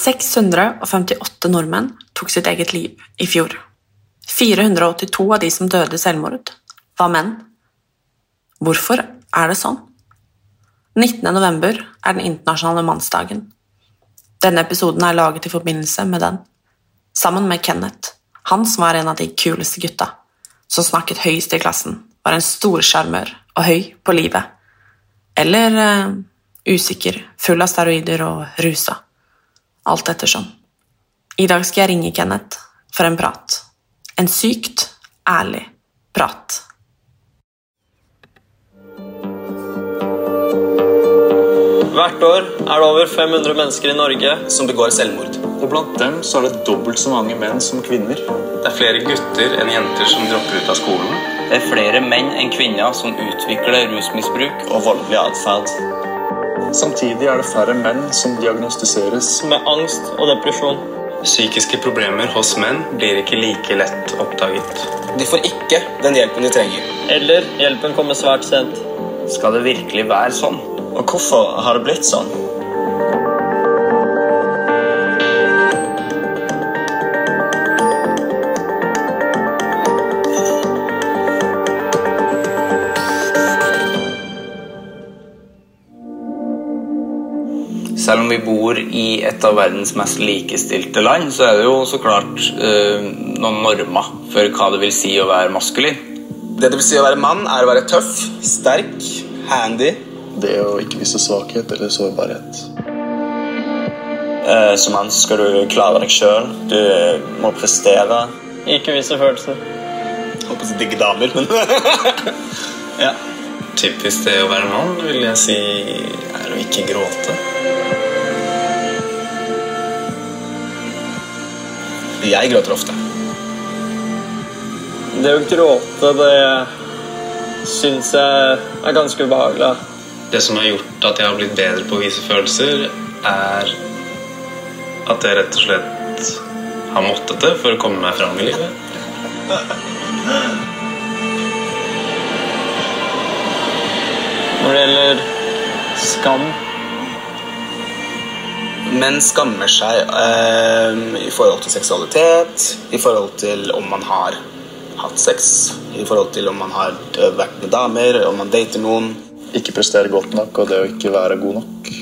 «658 nordmenn tok sitt eget liv i fjor. 482 av de som døde i selvmord, var menn. Hvorfor er det sånn? 19. november er den internasjonale mannsdagen. Denne episoden er laget i forbindelse med den, sammen med Kenneth, han som var en av de kuleste gutta, som snakket høyest i klassen, var en storsjarmør og høy på livet. Eller uh, usikker, full av steroider og rusa. Alt ettersom. I dag skal jeg ringe Kenneth for en prat. En sykt ærlig prat. Hvert år er det over 500 mennesker i Norge som begår selvmord. Og blant dem så er det dobbelt så mange menn som kvinner. Det er flere gutter enn jenter som dropper ut av skolen. Det er flere menn enn kvinner som utvikler rusmisbruk og voldelig atferd. Samtidig er det færre menn som diagnostiseres med angst og depresjon. Psykiske problemer hos menn blir ikke like lett oppdaget. De får ikke den hjelpen de trenger. Eller hjelpen kommer svært sent. Skal det virkelig være sånn? Og hvorfor har det blitt sånn? Selv om vi bor i et av verdens mest likestilte land, så er det jo så klart eh, noen normer for hva det vil si å være maskulin. Det det vil si å være mann, er å være tøff, sterk, handy. Det å ikke vise svakhet eller sårbarhet. Eh, som mann skal du klare deg sjøl. Du må prestere. Ikke vise følelser. Håper å si digge damer, men ja. Typisk det å være mann, vil jeg si, er å ikke gråte. Jeg gråter ofte. Det å gråte, det syns jeg er ganske ubehagelig. Det som har gjort at jeg har blitt bedre på å vise følelser, er at jeg rett og slett har måttet det for å komme meg fram i livet. Når det gjelder skam Menn skammer seg eh, i forhold til seksualitet, i forhold til om man har hatt sex, i forhold til om man har vært med damer, om man dater noen. Ikke prestere godt nok og det å ikke være god nok.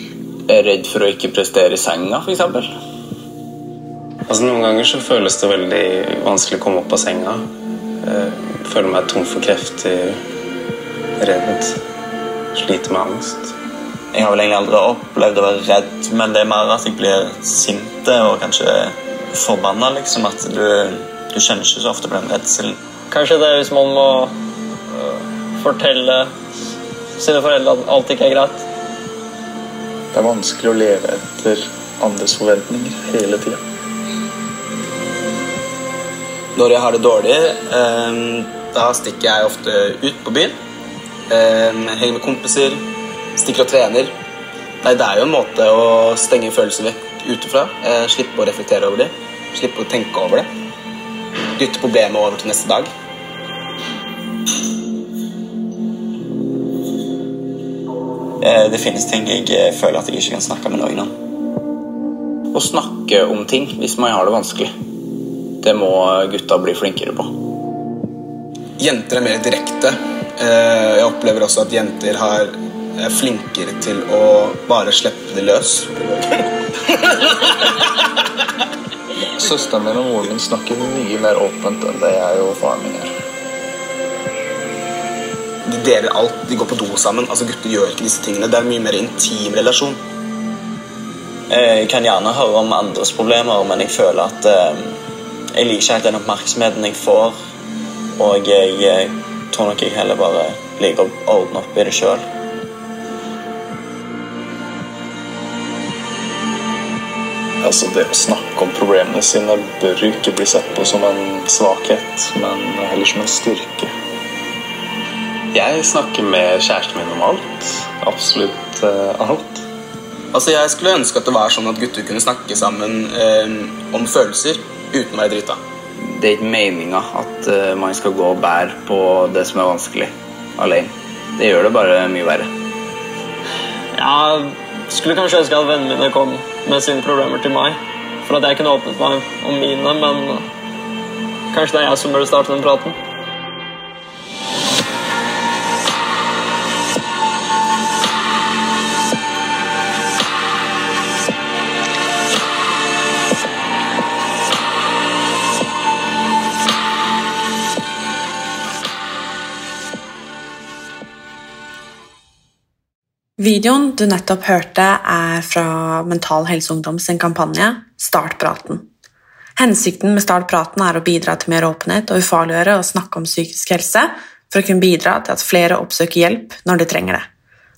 Er redd for å ikke prestere i senga, f.eks. Altså, noen ganger så føles det veldig vanskelig å komme opp av senga. Jeg føler meg tom for krefter, redd, sliter med angst. Jeg har vel egentlig aldri opplevd å være redd, men det er mer at jeg blir sint og kanskje forbanna. Liksom, at du, du kjenner ikke så ofte på den redselen. Kanskje det er hvis man må øh, fortelle sine foreldre at alt ikke er greit. Det er vanskelig å leve etter andres forventninger hele tida. Når jeg har det dårlig, eh, da stikker jeg ofte ut på byen. Eh, henger med kompiser, stikker og trener. Nei, det er jo en måte å stenge følelser vekk utenfra. Eh, slippe å reflektere over det. Slippe å tenke over det. Dytte problemet over til neste dag. Eh, det finnes ting jeg eh, føler at jeg ikke kan snakke med noen om. Å snakke om ting hvis man har det vanskelig, det må gutta bli flinkere på. jenter er mer direkte. Eh, jeg opplever også at jenter har, er flinkere til å bare slippe det løs. Søsteren min og moren min snakker mye mer åpent enn det jeg og faren min gjør. De deler alt. De går på do sammen. Altså Gutter gjør ikke disse tingene. Det er en mye mer intim relasjon. Jeg kan gjerne høre om andres problemer, men jeg føler at eh, jeg liker ikke helt den oppmerksomheten jeg får. Og jeg, jeg tror nok jeg heller bare liker å ordne opp i det sjøl. Altså, det å snakke om problemene sine bør jo ikke bli sett på som en svakhet, men heller som en styrke. Jeg snakker med kjæresten min om alt. Absolutt uh, alt. Altså Jeg skulle ønske at det var sånn at gutter kunne snakke sammen uh, om følelser uten å være drita. Det er ikke meninga at uh, man skal gå og bære på det som er vanskelig, alene. Det gjør det bare mye verre. Ja, skulle kanskje ønske at vennene mine kom med sine problemer til meg. For at jeg kunne åpnet meg om mine, men kanskje det er jeg som burde starte den praten. Videoen du nettopp hørte, er fra Mental Helse Ungdoms kampanje Start praten. Hensikten med Start praten er å bidra til mer åpenhet og ufarliggjøre å snakke om psykisk helse for å kunne bidra til at flere oppsøker hjelp når de trenger det,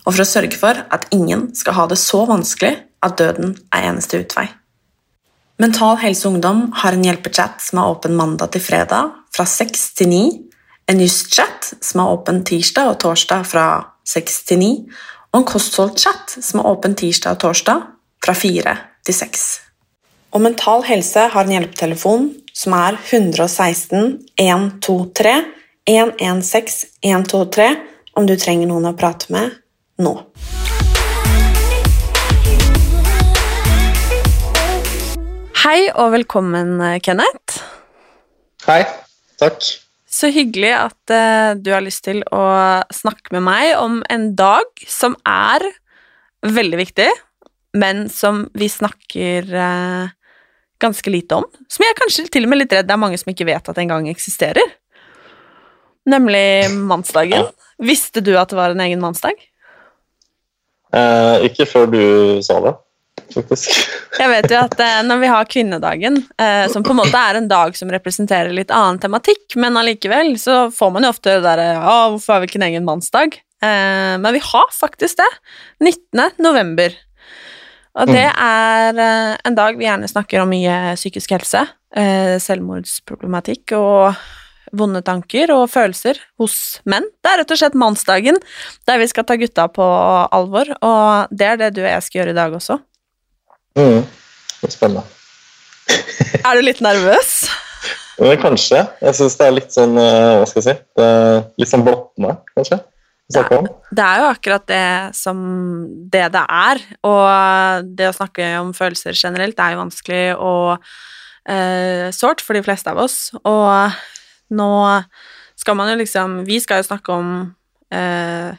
og for å sørge for at ingen skal ha det så vanskelig at døden er eneste utvei. Mental Helse Ungdom har en hjelpechat som er åpen mandag til fredag fra 6 til 9, en juss-chat som er åpen tirsdag og torsdag fra 6 til 9, og en kostholdchat som er åpen tirsdag og torsdag fra 4 til 6. Og Mental Helse har en hjelpetelefon som er 116 123 116 123 om du trenger noen å prate med nå. Hei og velkommen, Kenneth. Hei. Takk. Så hyggelig at uh, du har lyst til å snakke med meg om en dag som er veldig viktig, men som vi snakker uh, ganske lite om. Som jeg er kanskje til og med litt redd det er mange som ikke vet at engang eksisterer. Nemlig mannsdagen. Visste du at det var en egen mannsdag? Eh, ikke før du sa det, faktisk. jeg vet jo at når vi har kvinnedagen, som på en måte er en dag som representerer litt annen tematikk, men allikevel så får man jo ofte det derre Å, hvorfor har vi ikke en egen mannsdag? men vi har faktisk det. 19. november. Og det er en dag vi gjerne snakker om mye psykisk helse, selvmordsproblematikk og vonde tanker og følelser hos menn. Det er rett og slett mannsdagen, der vi skal ta gutta på alvor, og det er det du og jeg skal gjøre i dag også. Mm. Det er spennende. er du litt nervøs? Men kanskje. Jeg syns det er litt sånn Hva skal jeg si? Det er litt sånn blottende, kanskje. Det er, det er jo akkurat det som det det er, og det å snakke om følelser generelt er jo vanskelig og eh, sårt for de fleste av oss, og nå skal man jo liksom Vi skal jo snakke om eh,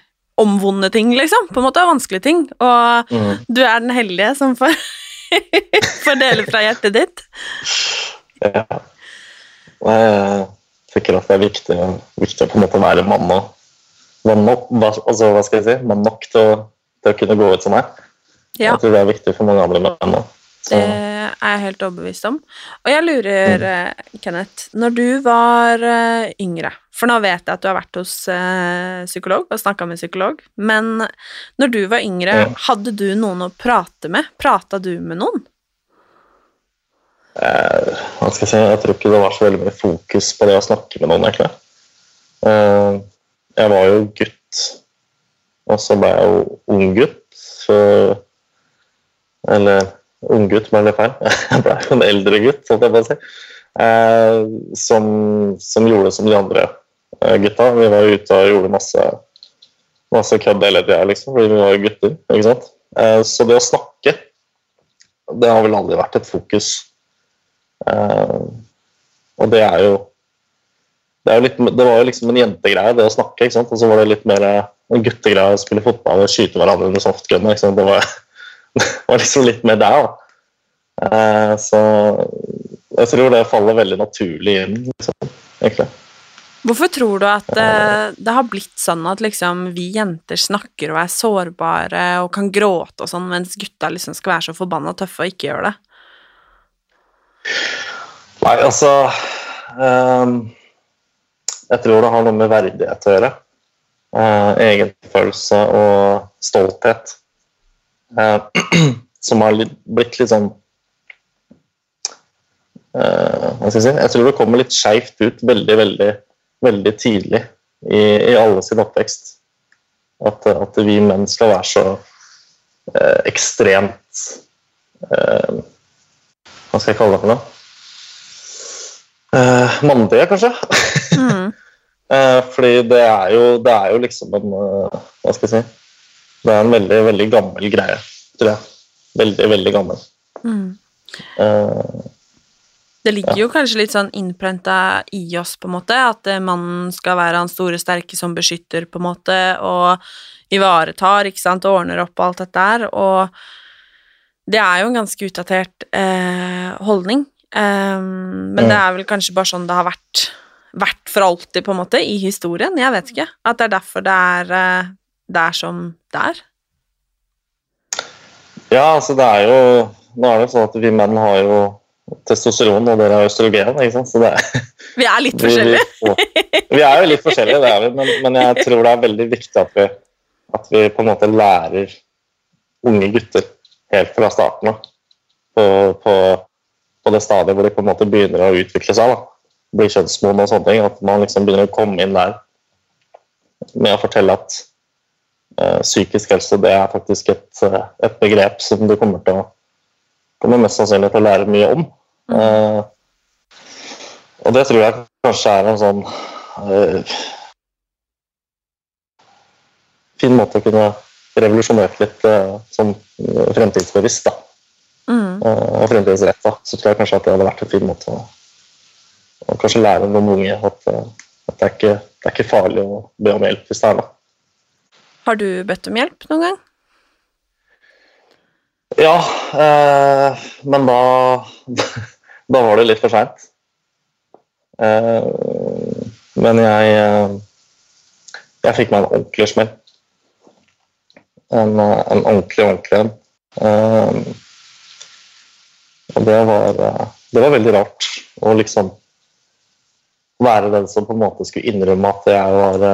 om vonde ting, liksom, på en måte, vanskelige ting, og mm. du er den heldige som får, får dele fra hjertet ditt. Ja. Jeg tenker at det er viktig, viktig å på en måte være mann og mann nok, altså, hva skal jeg si, mann nok til å, til å kunne gå ut som meg. Ja. Jeg tror det er viktig for mange andre menn òg. Det er jeg helt overbevist om. Og jeg lurer, mm. Kenneth, når du var eh, yngre For nå vet jeg at du har vært hos uh, psykolog og snakka med psykolog, men når du var yngre, hadde du noen å prate med? Prata du med noen? Eh, hva skal jeg si, jeg tror ikke det var så veldig mye fokus på det å snakke med noen, egentlig. Eh, jeg var jo gutt, og så ble jeg jo ung gutt. Så Eller unggutt, men det feil. Jeg ble en eldre gutt, sånn jeg bare si. Eh, som, som, gjorde som de andre eh, gutta. Vi var ute og gjorde masse, masse kødd hele tida, liksom, fordi vi var gutter. ikke sant? Eh, så det å snakke, det har vel aldri vært et fokus. Og det er jo det, litt, det var jo liksom en jentegreie, det å snakke, ikke sant? og så var det litt mer en guttegreie å spille fotball og skyte hverandre med softgun. Ikke sant? Det, var, var liksom litt mer der, da. Eh, så jeg tror det faller veldig naturlig inn, liksom, egentlig. Hvorfor tror du at eh, det har blitt sånn at liksom vi jenter snakker og er sårbare og kan gråte og sånn, mens gutta liksom skal være så forbanna tøffe og ikke gjøre det? Nei, altså um, Jeg tror det har noe med verdighet å gjøre. Uh, egenfølelse og stolthet. Som har litt, blitt litt sånn uh, Hva skal jeg si Jeg tror det kommer litt skeivt ut veldig, veldig, veldig tidlig i, i alle sin oppvekst. At, at, vi menn skal være så ekstremt Hva skal jeg kalle det for noe? Eh, mandige, kanskje. Mm. eh, fordi det er, jo, det er jo liksom en uh, Hva skal jeg si Det er en veldig, veldig gammel greie, tror jeg. Veldig, veldig gammel. Mm. det ligger ja. jo kanskje litt sånn innprenta i oss, på en måte, at mannen skal være han store, sterke som beskytter, på en måte, og ivaretar, ikke sant, og ordner opp og alt dette der, og det er jo en ganske utdatert holdning. Um, men det er vel kanskje bare sånn det har vært, vært, for alltid, på en måte, i historien. Jeg vet ikke. At det er derfor det er, eh, det er som det er. Ja, altså det er jo Nå er det sånn at vi menn har jo testosteron, og dere har østrogen, ikke sant. Så det er, vi er litt forskjellige. vi, vi, er jo litt forskjellige, det er vi, men, men, jeg tror det er veldig viktig at vi, at vi på en måte lærer unge gutter helt fra starten av på, på på det stadiet hvor de på en måte begynner å utvikle seg. da, Bli kjønnsmoden og sånne ting. At man liksom begynner å komme inn der med å fortelle at psykisk helse det er faktisk et, uh, et, begrep som du kommer til å kommer mest sannsynlig til å lære mye om. Uh, og det tror jeg kanskje er en sånn fin måte å kunne revolusjonere litt sånn fremtidsbevisst. da mm. og fremtidsretta, så tror jeg kanskje at det hadde vært en fin måte å, å kanskje lære noen unge at, eh, at det, er ikke, det, er ikke, farlig å be om hjelp hvis det er noe. Har du bedt om hjelp noen gang? Ja, eh, men da Da var det litt for seint. Eh, men jeg eh, Jeg fikk meg en ordentlig smell. En, eh, en ordentlig, ordentlig en. Eh, og det var, eh, det var veldig rart å liksom være den som på en måte skulle innrømme at jeg var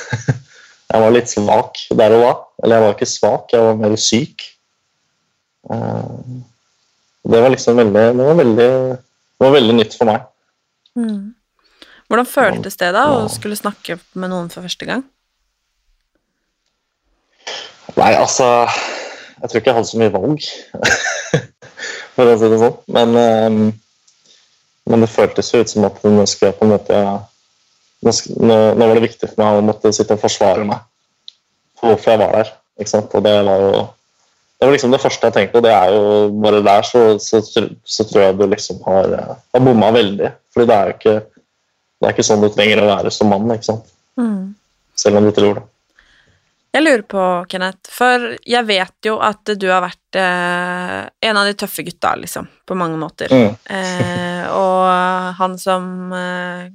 Jeg var litt svak der og da. Eller jeg var ikke svak, jeg var mer syk. Eh, det var liksom veldig Det var veldig, det var veldig nytt for meg. Mm. Hvordan føltes det da å skulle snakke med noen for første gang? Nei, altså Jeg tror ikke jeg hadde så mye valg. for å si det sånn. Men, um, men det føltes jo ut som at nå skulle jeg på en måte nå, nå, var det viktig for meg å måtte sitte og forsvare meg for hvorfor jeg var der. ikke sant? Og det var jo det var liksom det første jeg tenkte, og det er jo bare der så, så, så tror jeg du liksom har, har bomma veldig. Fordi det er jo ikke, det er ikke sånn du trenger å være som mann, ikke sant. Mm. Selv om du tror det. Jeg lurer på, Kenneth, for jeg vet jo at du har vært eh, en av de tøffe gutta, liksom, på mange måter. Mm. eh, og han som eh,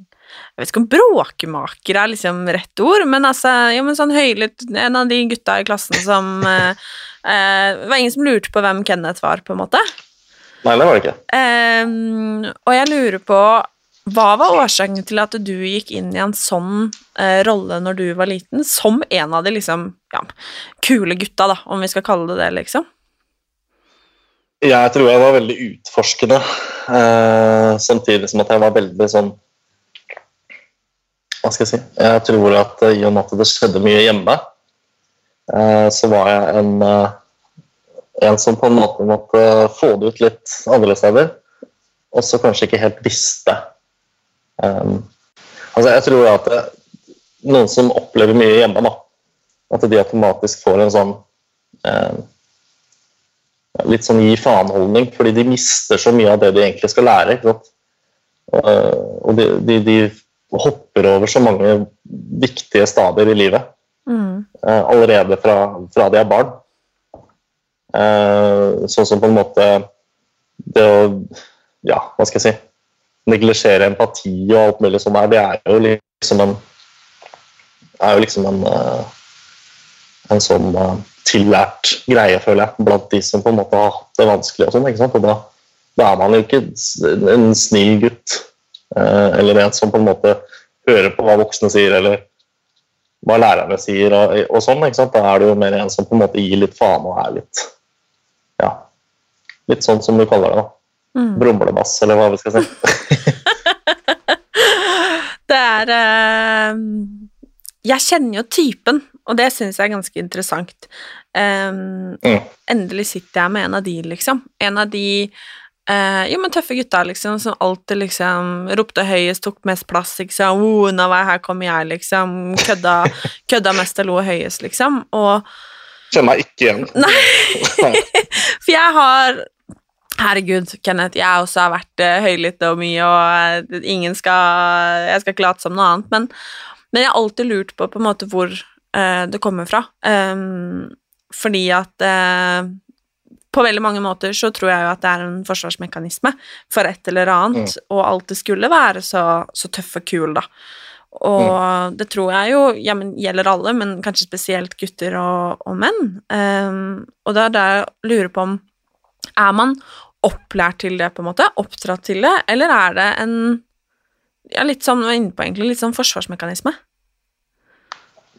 Jeg vet ikke om bråkemaker er liksom rett ord, men altså jo, men sånn høylytt En av de gutta i klassen som eh, eh, Det var ingen som lurte på hvem Kenneth var, på en måte. Nei, det var det ikke. Eh, og jeg lurer på hva var årsaken til at du gikk inn i en sånn eh, rolle når du var liten, som en av de liksom ja, kule gutta, da, om vi skal kalle det det, liksom? Jeg tror jeg var veldig utforskende, eh, samtidig som at jeg var veldig sånn Hva skal jeg si Jeg tror at i og med at det skjedde mye hjemme, eh, så var jeg en, eh, en som på en måte måtte få det ut litt andre steder, og så kanskje ikke helt visste Um, altså jeg tror at det, noen som opplever mye hjemme, da, at de automatisk får en sånn eh, litt sånn gi faen-holdning, fordi de mister så mye av det de egentlig skal lære. ikke sant? Og de, de, de, hopper over så mange viktige stadier i livet Mm. eh, allerede fra, fra de er barn. Eh, sånn som på en måte det å Ja, hva skal jeg si Neglisjere empati og alt mulig sånt der, det er jo liksom en er jo liksom en eh, en sånn tillært greie, føler jeg, blant de som på en måte har hatt det vanskelig. og sånn, ikke sant? Og da, da er man jo ikke en snill gutt, eller en som på en måte hører på hva voksne sier, eller hva lærerne sier, og, og sånn. Da er du jo mer en som på en måte gir litt faen og er litt ja, litt sånn som du kaller det. da. Mm. Brumlebass, eller hva vi skal si. Det er eh, Jeg kjenner jo typen, og det syns jeg er ganske interessant. Um, Mm. Endelig sitter jeg med en av de, liksom. En av de eh, jo, men tøffe gutta, liksom, som alltid liksom ropte høyest, tok mest plass, liksom. Oh, nå var jeg her kommer jeg, liksom. Kødda, kødda mest og lo høyest, liksom. Og Kjenner meg ikke igjen. For jeg har Herregud, Kenneth, jeg også har vært uh, høylytt og mye, og eh, ingen skal Jeg skal ikke late som noe annet, men, men jeg har alltid lurt på på en måte hvor eh, det kommer fra. Um, fordi at eh, på veldig mange måter så tror jeg jo at det er en forsvarsmekanisme for et eller annet, og alltid skulle være så, så tøff og kul, da. Og det tror jeg jo ja, men gjelder alle, men kanskje spesielt gutter og, og menn. Um, og det er der jeg lurer på om Er man opplært til det, på en måte? Oppdratt til det? Eller er det en ja, litt sånn, inne på egentlig, litt sånn forsvarsmekanisme?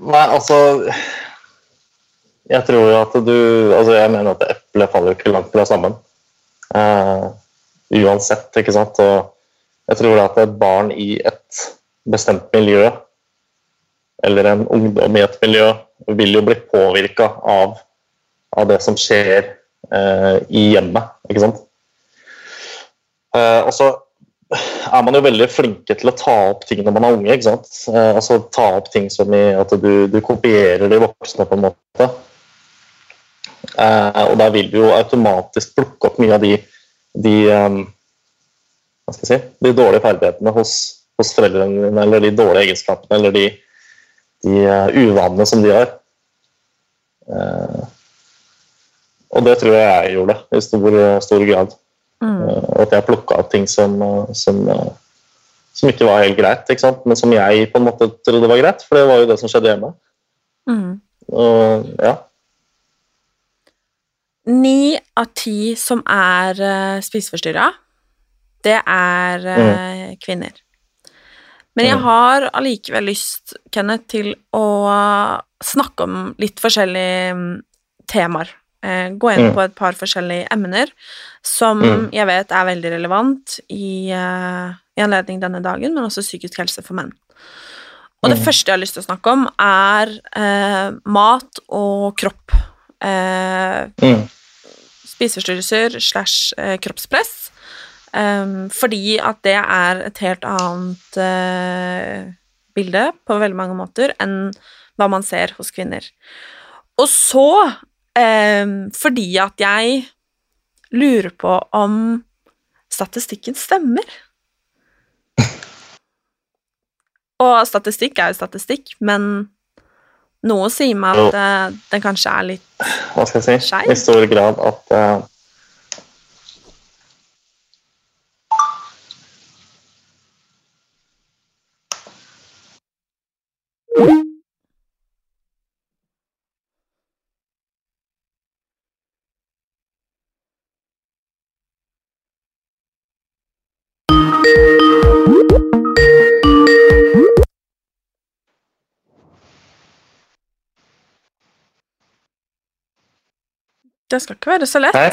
Nei, altså Jeg tror at du Altså, jeg mener at eplet faller jo ikke langt fra sammen. Uh, uansett, ikke sant. Og jeg tror at et barn i et bestemt miljø, eller en ungdom i et miljø, vil jo bli påvirka av, av det som skjer uh, i hjemmet, ikke sant. Uh, og så er man jo veldig flinke til å ta opp ting når man er unge. ikke sant? Eh, altså Ta opp ting som i at du, du kopierer de voksne, på en måte. Eh, og da vil du jo automatisk plukke opp mye av de, de eh, hva skal jeg si, de dårlige ferdighetene hos, hos foreldrene dine, eller de dårlige egenskapene, eller de, de eh, uvanene som de har. Eh, og det tror jeg jeg gjorde i stor, stor grad. Og at jeg plukka opp ting som, som, som ikke var helt greit, men som jeg på en måte trodde var greit, for det var jo det som skjedde hjemme. Mm. Og, ja. Ni av ti som er uh, spiseforstyrra, det er eh, kvinner. Men jeg Mm. har allikevel lyst, Kenneth, til å snakke om litt forskjellige mm, temaer. Eh, gå inn Mm. på et par forskjellige emner som Mm. jeg vet er veldig relevant i, eh, i anledning denne dagen, men også psykisk helse for menn. Og det Mm. første jeg har lyst til å snakke om, er eh, mat og kropp. Eh, Mm. spiseforstyrrelser slash eh, kroppspress. Um, fordi at det er et helt annet uh, bilde på veldig mange måter enn hva man ser hos kvinner. Og så, um, fordi at jeg lurer på om statistikken stemmer. Og statistikk er jo statistikk, men noe sier meg at uh, den kanskje er litt Hva skal jeg si? Skeiv? I stor grad at eh, Det skal ikke være så lett. Hei.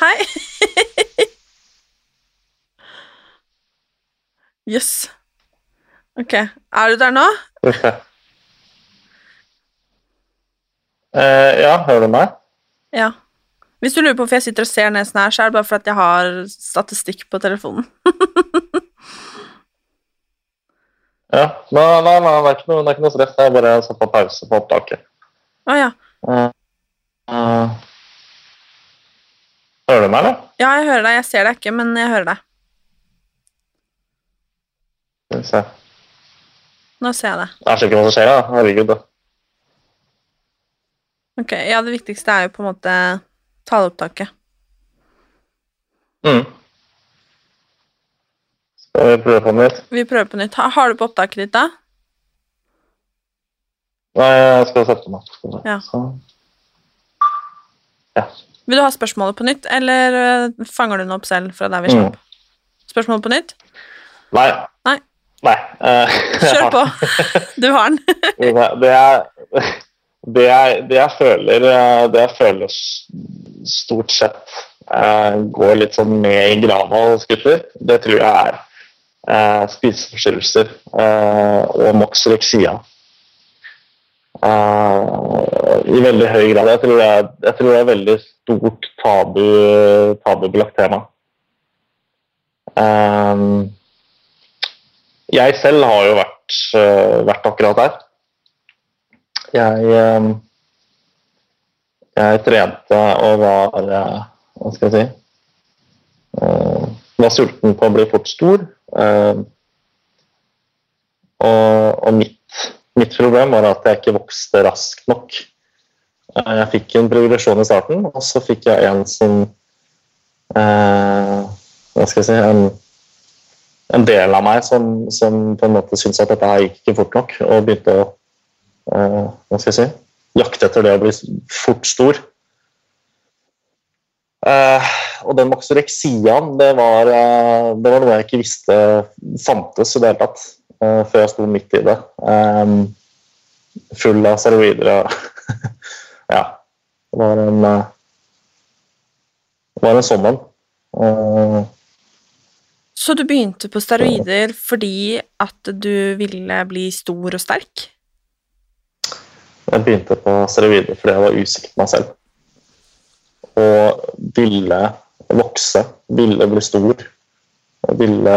Hei. Jøss. Ok. Er du der nå? Uff, ja. Eh, ja, hører du meg? Ja. Hvis du lurer på hvorfor jeg sitter og ser ned sånn her, så er det bare fordi jeg har statistikk på telefonen. Ja. Nei, nei, nei, det er ikke noe, det er ikke noe stress. Jeg bare satt på pause på opptaket. Å ja. Uh, eh, hører du meg, eller? Ja, jeg hører deg. Jeg ser deg ikke, men jeg hører deg. Skal vi se. Nå ser jeg det. Jeg ser ikke hva som skjer, da. Herregud, da. Ok, Ja, det viktigste er jo på en måte taleopptaket. Mm. Skal vi prøve på nytt? Vi prøver på nytt. Har du på opptaket ditt, da? Nei, jeg skal sette meg. opp. Ja. Så. Ja. Vil du ha spørsmålet på nytt, eller øh, fanger du den opp selv fra der vi Mm. slapp? Spørsmålet på nytt? Nei. Nei. Nei. Uh, Kjør på. Du har den. det, er, det, er, det jeg føler eh, Det jeg føler stort sett uh, går litt sånn med i grava hos gutter, det tror jeg er uh, spiseforstyrrelser eh, og moxorexia. Eh, I veldig høy grad. Jeg tror det er, tror det er veldig stort tabu, tabubelagt tema. Um, jeg selv har jo vært, uh, vært akkurat der. Jeg, um, jeg trente og var uh, Hva skal jeg si Var sulten på å bli fort stor. og, og mitt, mitt problem var at jeg ikke vokste raskt nok. Eh, Jeg fikk en progresjon i starten, og så fikk jeg en som eh, Hva skal jeg si en, en del av meg som, som på en måte syntes at dette her gikk ikke fort nok, og begynte å eh, hva skal jeg si, jakte etter det å bli fort stor. Eh, og den maksoreksiaen, det var, eh, det var noe jeg ikke visste fantes i det hele tatt, før jeg sto midt i det. Eh, full av steroider og Ja. Det var en eh, Det var en sånn en. Eh, Så du begynte på steroider fordi at du ville bli stor og sterk? Jeg begynte på steroider fordi jeg var usikker på meg selv. Og ville vokse, ville bli stor. Ville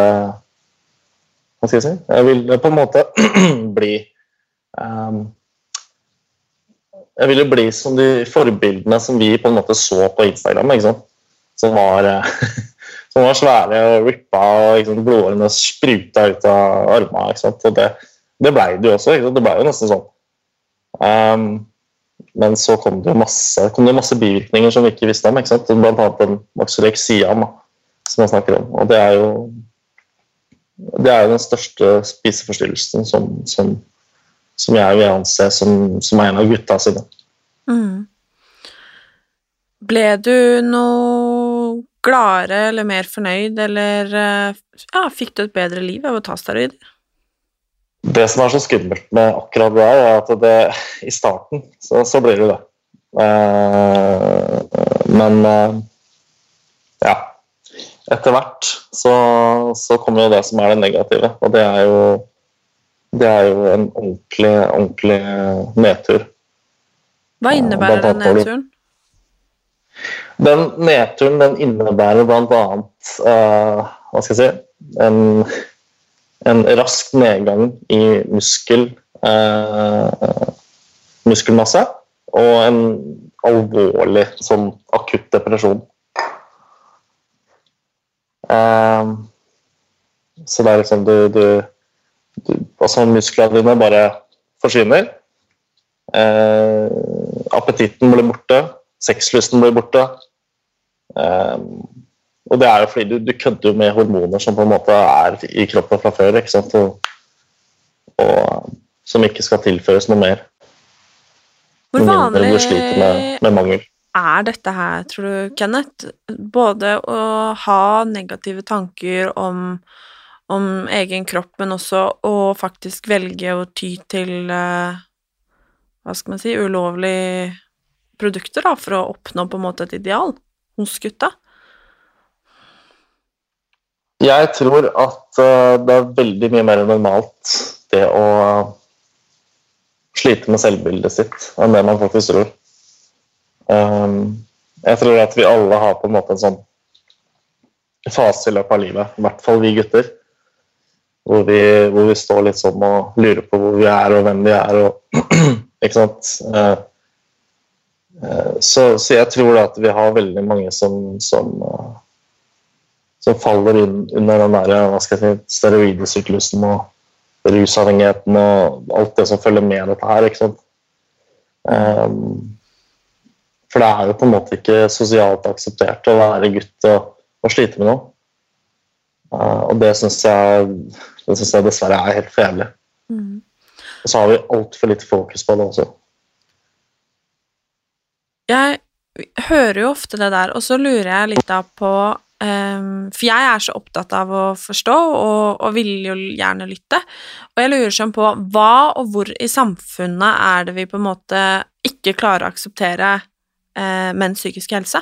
Hva skal jeg si? Jeg ville på en måte bli um, Jeg ville bli som de forbildene som vi på en måte så på Instagram. ikke sant? Som var, eh, som var svære og rippa, og liksom, blodårene spruta ut av armene. ikke sant? Og det, det blei det jo også. ikke sant? Det blei jo nesten sånn. Um, men så kom det jo masse, kom det masse bivirkninger som vi ikke visste om. ikke sant? Blant annet den maxorexiaen som jeg snakker om. Og det er jo det er jo den største spiseforstyrrelsen som, som, som jeg vil anse som, som en av gutta sine. Mm. Ble du noe gladere eller mer fornøyd, eller eh, ja, fikk du et bedre liv av å ta steroider? Det som er så skummelt med akkurat det, er at det, i starten så, så blir det det. Eh, men eh, ja. Etter hvert så, så kommer jo det som er det negative, og det er jo, det er jo en ordentlig, ordentlig nedtur. Hva innebærer den nedturen? Den nedturen den innebærer bl.a. Uh, hva skal jeg si en, en rask nedgang i muskel, uh, muskelmasse og en alvorlig sånn akutt depresjon. Eh, så det er liksom du, du, du Altså musklene dine bare forsvinner. Eh, appetitten blir borte. Sexlysten blir borte. Eh, og det er jo fordi du, du kødder med hormoner som på en måte er i kroppen fra før, ikke sant? Og, og som ikke skal tilføres noe mer. Hvor vanlig med, med. Er dette her, tror du, Kenneth? Både å ha negative tanker om, om egen kropp, men også å faktisk velge å ty til eh, Hva skal man si ulovlige produkter, da, for å oppnå på en måte et ideal hos gutta? Jeg tror at eh, det er veldig mye mer normalt det å slite med selvbildet sitt enn det man faktisk tror. Um, jeg tror at vi alle har på en måte en sånn fase i løpet av livet, i hvert fall vi gutter, hvor vi, hvor vi står litt sånn og lurer på hvor vi er og hvem vi er. Og, ikke sant? Eh, eh, så, så jeg tror da at vi har veldig mange som, som eh, som faller inn under den der, hva skal jeg si, steroidsyklusen og, rusavhengigheten og alt det som følger med dette her. ikke sant? Um, for det er jo på en måte ikke sosialt akseptert å være gutt og, og slite med noe. Uh, og det syns jeg, jeg dessverre er helt for jævlig. Mm. Og så har vi altfor lite fokus på det også. Jeg hører jo ofte det der, og så lurer jeg litt da på um, For jeg er så opptatt av å forstå, og, og vil jo gjerne lytte. Og jeg lurer sånn på hva og hvor i samfunnet er det vi på en måte ikke klarer å akseptere uh, menns psykiske helse?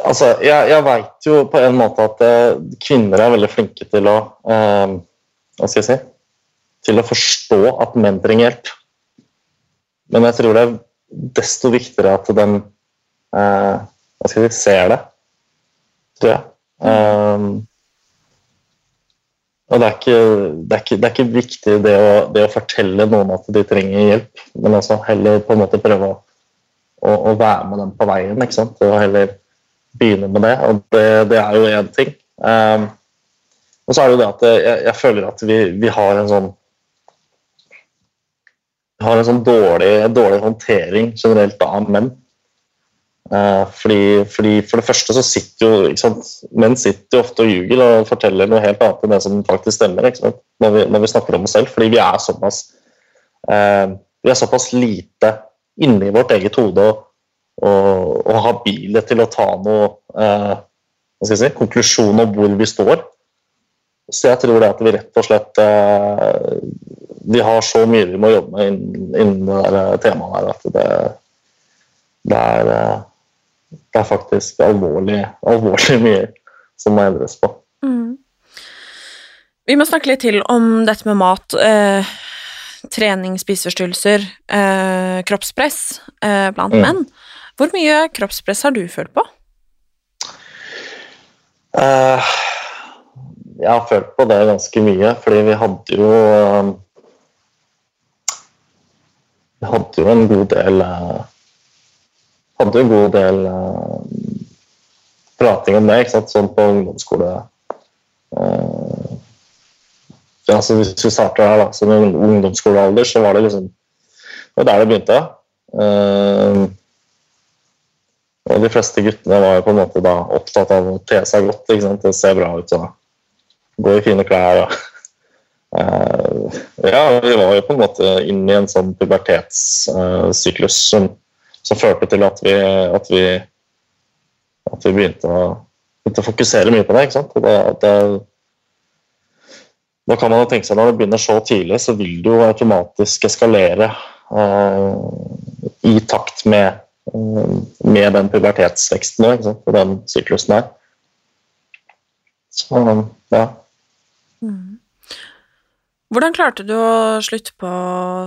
Altså, jeg, jeg veit jo på en måte at uh, kvinner er veldig flinke til å eh, Hva skal jeg si Til å forstå at menn trenger hjelp. Men jeg tror det er desto viktigere at den eh, Hva skal jeg si ser det, tror jeg. Um, og det er, ikke, det, er ikke, det er ikke viktig det å, det å, fortelle noen at de trenger hjelp, men altså heller på en måte prøve å, å, å være med dem på veien. ikke sant? Og heller begynne med det. Og det, det er jo én ting. Um, og så er det jo det at jeg, jeg føler at vi, vi, har en sånn vi har en sånn dårlig, dårlig håndtering generelt av menn. Uh, fordi, fordi, For det første så sitter jo ikke sant? Menn sitter jo ofte og ljuger og forteller noe helt annet enn det som faktisk stemmer ikke sant? Når, vi, når vi snakker om oss selv. Fordi vi er såpass uh, vi er såpass lite inni vårt eget hode og, og, og habile til å ta noe eh, hva skal jeg si, konklusjon om hvor vi står. Så jeg tror det at vi rett og slett Vi har så mye vi må jobbe med innen, innen det der temaet her at det, det er det er faktisk alvorlig, alvorlig mye som må endres på. Mm. Vi må snakke litt til om dette med mat. Eh, trening, spiseforstyrrelser, eh, kroppspress eh, blant mm. menn. Hvor mye kroppspress har du følt på? Uh, jeg har følt på det ganske mye, fordi vi hadde jo uh, Vi hadde jo en god del uh, hadde en god del uh, prating om det, ikke sant? sånn på ungdomsskole. Ja, altså hvis vi starter her, da, som ungdomsskolealder, så var det liksom Det var der det begynte. Uh, og de fleste guttene var jo på en måte da opptatt av å te seg godt, ikke sant? det ser bra ut og gå i fine klær. og ja, vi var jo på en måte inne i en sånn pubertetssyklus som som førte til at vi, at vi, at vi begynte, å, begynte, å, fokusere mye på det. ikke sant? Det, det, da kan man jo tenke seg Når det begynner så tidlig, så vil det jo automatisk eskalere eh, i takt med, uh, med den pubertetsveksten og den syklusen her. Så, ja. Mm. Hvordan klarte du å slutte på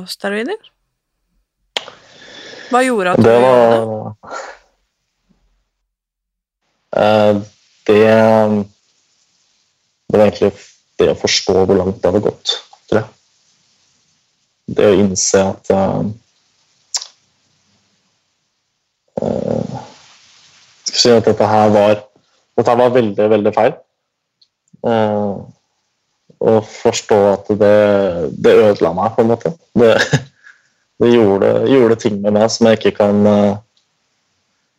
steroider? Hva gjorde at du det? Var, uh, det Det var egentlig det å forstå hvor langt det hadde gått, tror jeg. Det å innse at uh, Skal vi si at dette her var Dette var veldig, veldig feil. Uh, og forstå at det, det ødela meg, på en måte. Det, det gjorde, gjorde, ting med meg som jeg ikke kan uh,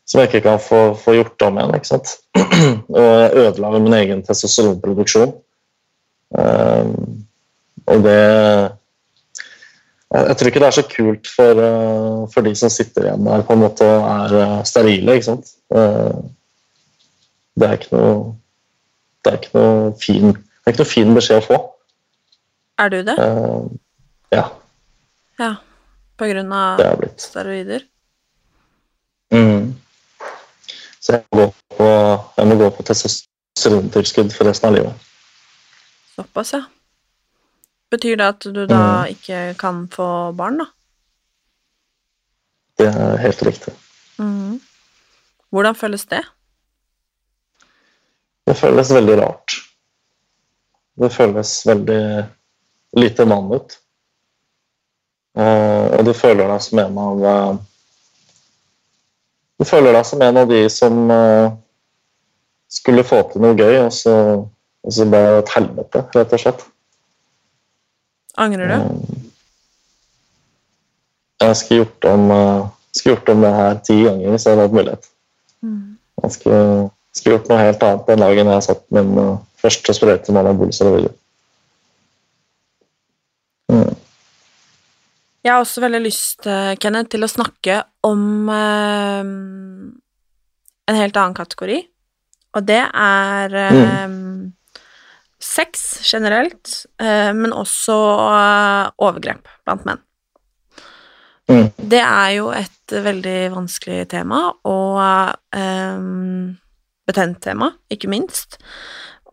som jeg ikke kan få, få gjort om igjen. ikke sant? Og jeg ødela min egen testosteronproduksjon. Um, og det jeg, tror ikke det er så kult for, uh, for, de som sitter igjen der på en måte og er uh, sterile. ikke sant? Uh, det er ikke noe det er ikke noe fin, det er ikke noe fin beskjed å få. Er du det? ja. Ja. På grunn av steroider? Mm. Så jeg må gå på, må gå på testosterontilskudd for resten av livet. Såpass, ja. Betyr det at du da mm. ikke kan få barn, da? Det er helt riktig. Mm. Hvordan føles det? Det føles veldig rart. Det føles veldig lite mann ut. Uh, og du føler deg som en av uh, Du føler deg som en av de som uh, skulle få til noe gøy, og så, og så ble det et helvete, rett og slett. Angrer du? Jeg skulle gjort om, eh, skulle gjort om det her ti ganger hvis jeg hadde hatt mulighet. Jeg skulle, skulle gjort noe helt annet den dagen jeg satt min uh, første sprøyte med anabol steroider. Mm. Jeg har også veldig lyst, eh, Kenneth, til å snakke om eh, en helt annen kategori, og det er eh, sex generelt, eh, men også eh, overgrep blant menn. Mm. Det er jo et veldig vanskelig tema, og um, betent tema, ikke minst.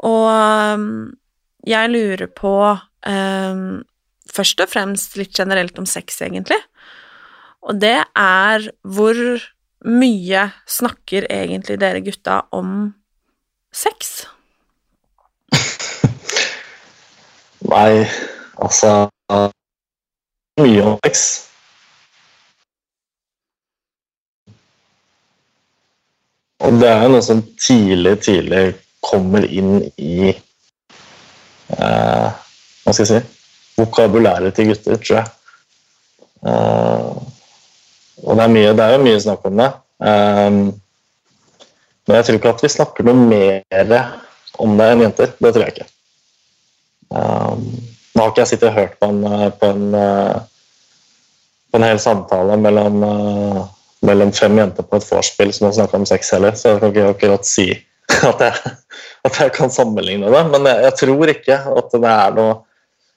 Og um, jeg lurer på um, først og fremst litt generelt om sex, egentlig. Og det er hvor mye snakker egentlig dere gutta om sex? Nei, altså Mye om sex. Og det er jo noe som tidlig, tidlig kommer inn i eh, Hva skal jeg si vokabulæret til gutter, tror jeg. Eh, og det er, mye, det er jo mye snakk om det. Eh, men jeg tror ikke at vi snakker noe mer om det enn jenter. Det tror jeg ikke. Um, nå har ikke jeg sittet og hørt på en, på en, på en hel samtale mellom, uh, mellom fem jenter på et vorspiel som har snakka om sex heller, så jeg kan ikke akkurat si at jeg, at jeg kan sammenligne det. Men jeg, jeg, tror ikke at det er noe,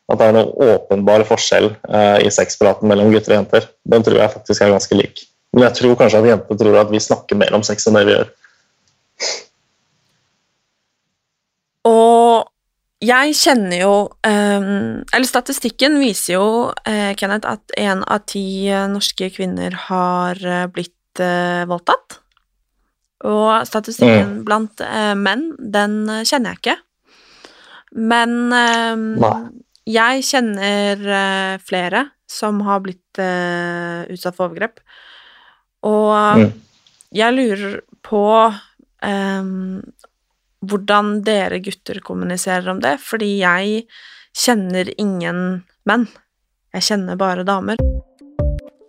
at det er noen åpenbar forskjell uh, i sexpraten mellom gutter og jenter. Den tror jeg faktisk er ganske lik. Men jeg tror kanskje at jenter tror at vi snakker mer om sex enn det vi gjør. Og jeg kjenner jo um, Eller statistikken viser jo, uh, Kenneth, at én av ti uh, norske kvinner har uh, blitt voldtatt. Og statistikken Mm. blant menn, den kjenner jeg ikke. Men um, jeg kjenner flere som har blitt utsatt for overgrep. Og Mm. jeg lurer på um, hvordan dere gutter kommuniserer om det, fordi jeg kjenner ingen menn. Jeg kjenner bare damer.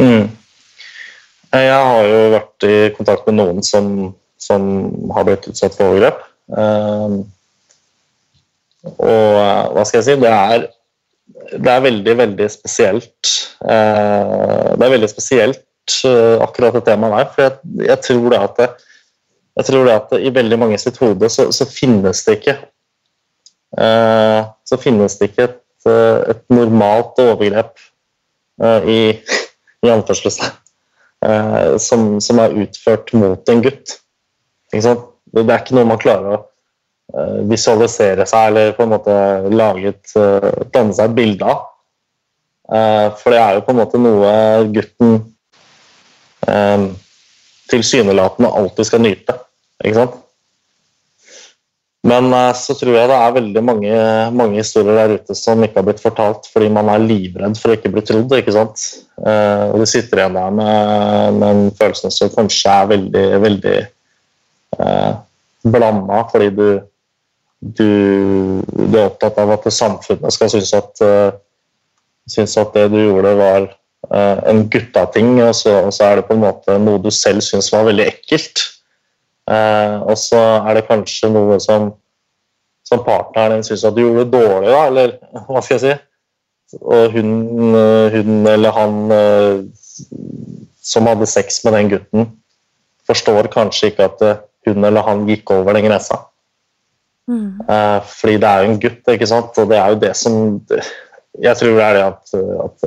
Mm. Jeg har jo vært i kontakt med noen som, som har blitt utsatt for overgrep. Um, og eh, hva skal jeg si Det er, det er veldig, veldig spesielt. Uh, det er veldig spesielt uh, akkurat det temaet der. For jeg, jeg tror det at det, jeg tror det at i veldig mange sitt hode så, så finnes det ikke uh, Så finnes det ikke et, et normalt overgrep i i anførselstegn, eh, som, som er utført mot en gutt. Ikke sant? Det er ikke noe man klarer å eh, visualisere seg eller på en måte lage et, eh, danne seg et bilde av. For det er jo på en måte noe gutten tilsynelatende alltid skal nyte. Ikke sant? Men eh, så tror jeg det er veldig mange, mange historier der ute som ikke har blitt fortalt fordi man er livredd for å ikke bli trodd. ikke sant? Eh, og du sitter igjen der med, med en følelse som kanskje er veldig, veldig eh, blanda, fordi du, du, du er opptatt av at samfunnet skal synes at, eh, synes at det du gjorde, var en guttating, og og så er det på en måte noe du selv syns var veldig ekkelt. Eh, og så er det kanskje noe som som partneren din syns at du gjorde dårlig, da, eller hva skal jeg si? Og hun, eh, hun eller han eh, som hadde sex med den gutten, forstår kanskje ikke at hun eller han gikk over den grensa. Mm. Eh, fordi det er jo en gutt, ikke sant? og det er jo det som Jeg tror det er det at, at,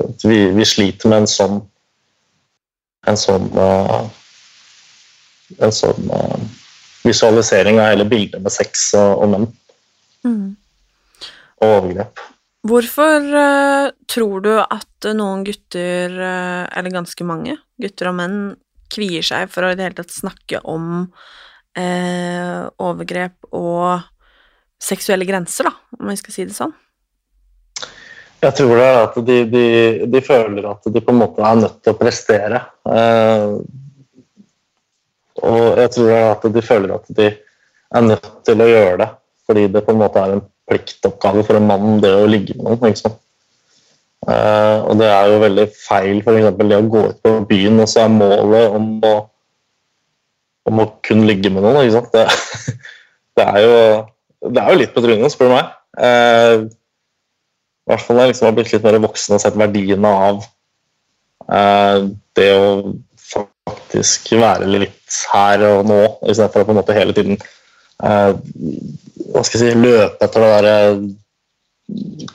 at vi, vi, sliter med en sånn en sånn uh, en sånn uh, visualisering av hele bildet med sex og, og menn. Mm. Og overgrep. Hvorfor uh, tror du at noen gutter, eller ganske mange gutter og menn, kvier seg for å i det hele tatt snakke om uh, overgrep og seksuelle grenser, da, om vi skal si det sånn? Jeg tror det er at de, de, de, føler at de på en måte er nødt til å prestere. Eh, og jeg tror at de føler at de er nødt til å gjøre det, fordi det på en måte er en pliktoppgave for en mann det å ligge med noen. Liksom. Uh, og det er jo veldig feil f.eks. det å gå ut på byen, og så er målet om å om å kun ligge med noen. ikke sant? Det, det, er, jo, det er jo litt på trynet, spør du meg. Uh, I hvert fall når jeg liksom har blitt litt mer voksen og sett verdiene av uh, det å faktisk være litt her og nå, istedenfor å på en måte hele tiden eh, hva skal jeg si, løpe etter det derre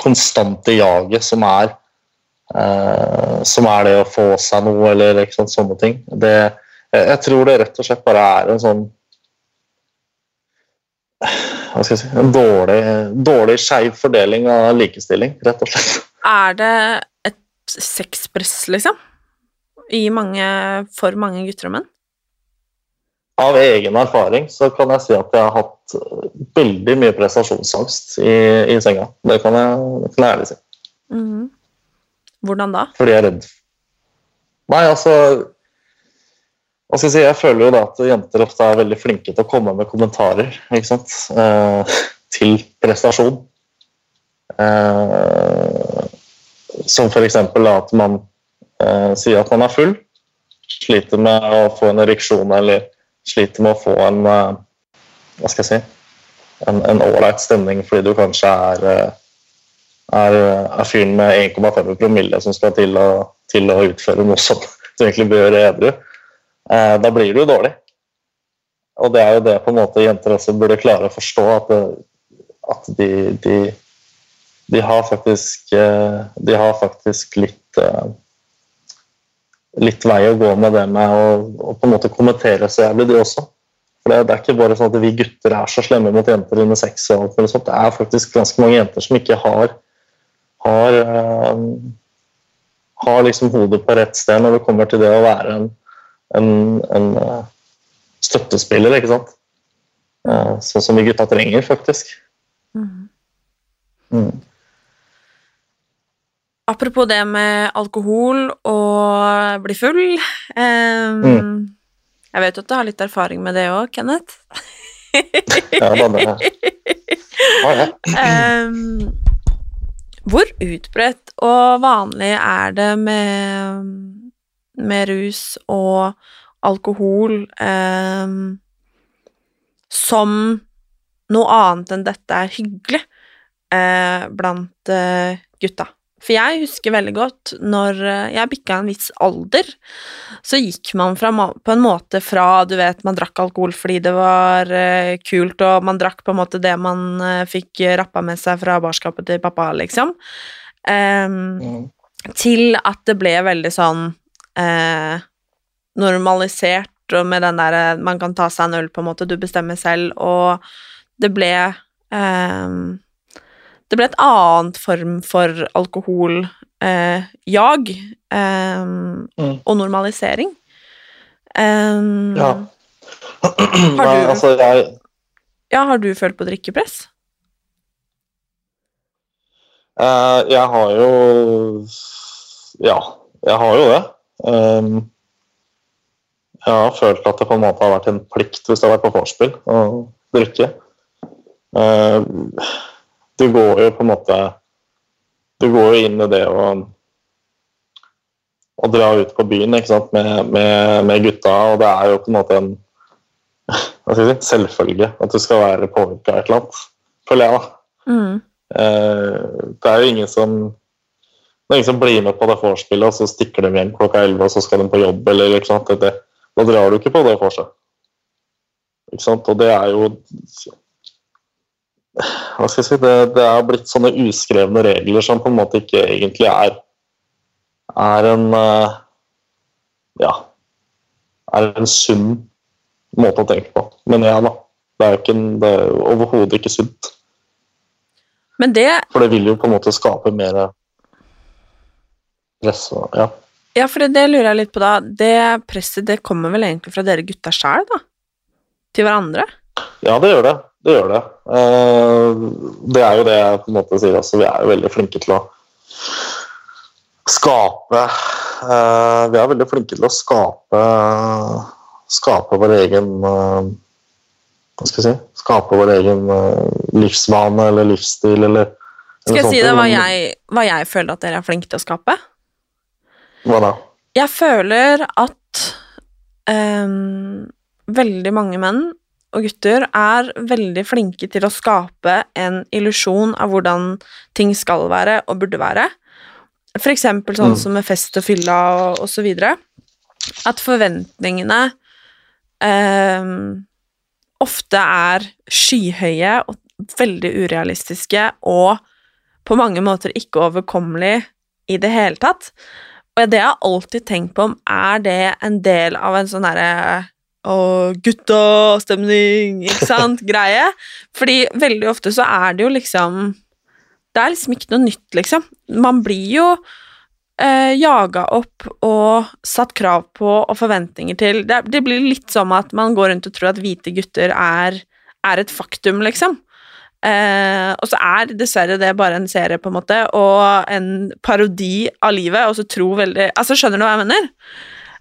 konstante jaget som er eh, som er det å få seg noe, eller ikke sant, sånne ting. Det, jeg tror det rett og slett bare er en sånn hva skal jeg si, en dårlig, dårlig skeiv fordeling av likestilling, rett og slett. Er det et sexpress, liksom? I mange, for mange gutter og menn? Av egen erfaring så kan jeg si at jeg har hatt veldig mye prestasjonsangst i, i senga. Det kan jeg, det kan jeg ærlig si. Mm. Hvordan da? Fordi jeg er redd. Nei, altså hva skal jeg si, jeg føler jo da at jenter ofte er veldig flinke til å komme med kommentarer ikke sant? Eh, til prestasjon. Eh, som f.eks. at man eh, sier at man er full, sliter med å få en ereksjon eller sliter med å få en eh, hva skal jeg si, en ålreit stemning fordi du kanskje er, eh, er, er fyren med 1,5 promille som skal til å, til å utføre noe som du egentlig bør gjøre edru. Eh, da blir du dårlig. Og det er jo det på en måte jenter også burde klare å forstå, at, at de, de, de, har faktisk eh, De har faktisk litt eh, litt vei å gå med det med å, å på en måte kommentere så jævlig, de også. For det, det, er ikke bare sånn at vi gutter er så slemme mot jenter under sex. og alt sånt. Det er faktisk ganske mange jenter som ikke har har, uh, har liksom hodet på rett sted når det kommer til det å være en en, en uh, støttespiller, ikke sant. Uh, sånn som vi gutta trenger, faktisk. Mm. Mm. Apropos det med alkohol og bli full um, mm. Jeg vet at du har litt erfaring med det òg, Kenneth? ja, da, det har jeg. Um, hvor utbredt og vanlig er det med med rus og alkohol um, som noe annet enn dette er hyggelig uh, blant uh, gutta. For jeg husker veldig godt når eh, jeg bikka en viss alder, så gikk man fra, på en måte fra Du vet, man drakk alkohol fordi det var eh, kult, og man drakk på en måte det man eh, fikk rappa med seg fra barskapet til pappa, liksom, mm. til at det ble veldig sånn eh, normalisert, og med den derre Man kan ta seg en øl, på en måte, du bestemmer selv, og det ble eh, Det ble et annet form for alkoholjag eh, eh, mm. og normalisering. Um, ja. Har du, altså, jeg ja, har du følt på drikkepress? Uh, jeg har jo Ja, jeg har jo det. Um, jeg har følt at det på en måte har vært en plikt hvis det har vært på vorspiel å drikke. Uh, du går jo på en måte Du går jo inn i det å, å dra ut på byen ikke sant? Med, med, med, gutta, og det er jo på en måte en si, selvfølge at du skal være påvirka av et eller annet. føler jeg, da. Mm. Eh, det er jo ingen som det er ingen som blir med på det vorspielet, og så stikker de hjem klokka 11, og så skal de på jobb, eller ikke sant. Det, det, da drar du ikke på det vorset. Ikke sant. Og det er jo Hva skal jeg si Det, det er blitt sånne uskrevne regler som på en måte ikke egentlig er er en eh, Ja. Er en sunn måte å tenke på. Men ja, da. Det er jo ikke en, det er overhodet ikke sunt. Men det For det vil jo på en måte skape mer press og Ja. Ja, for det, det lurer jeg litt på, da. Det presset det kommer vel egentlig fra dere gutta sjæl, da? Til hverandre? Ja, det gjør det. Det gjør det. Eh, det er jo det jeg på en måte sier også. Vi er jo veldig flinke til å skape eh, Vi er veldig flinke til å skape skape vår egen eh, Hva skal jeg si Skape vår egen livsvane eller livsstil eller, Skal jeg si deg hva hva jeg føler at dere er flinke til å skape? Hva da? Jeg føler at um, veldig mange menn og gutter er veldig flinke til å skape en illusjon av hvordan ting skal være og burde være. For eksempel sånn Mm. som med fest og fylla og, og så videre. At forventningene eh, ofte er skyhøye og veldig urealistiske og på mange måter ikke overkommelig i det hele tatt. Og det jeg har alltid tenkt på om er det en del av en sånn derre å, gutta-stemning, ikke sant, greie. Fordi veldig ofte så er det jo liksom Det er liksom ikke noe nytt, liksom. Man blir jo eh, jaga opp og satt krav på og forventninger til. Det, det blir litt som at man går rundt og tror at hvite gutter er, er et faktum, liksom. Eh, og så er dessverre det bare en serie, på en måte, og en parodi av livet, og så tro veldig Altså, skjønner du hva jeg mener?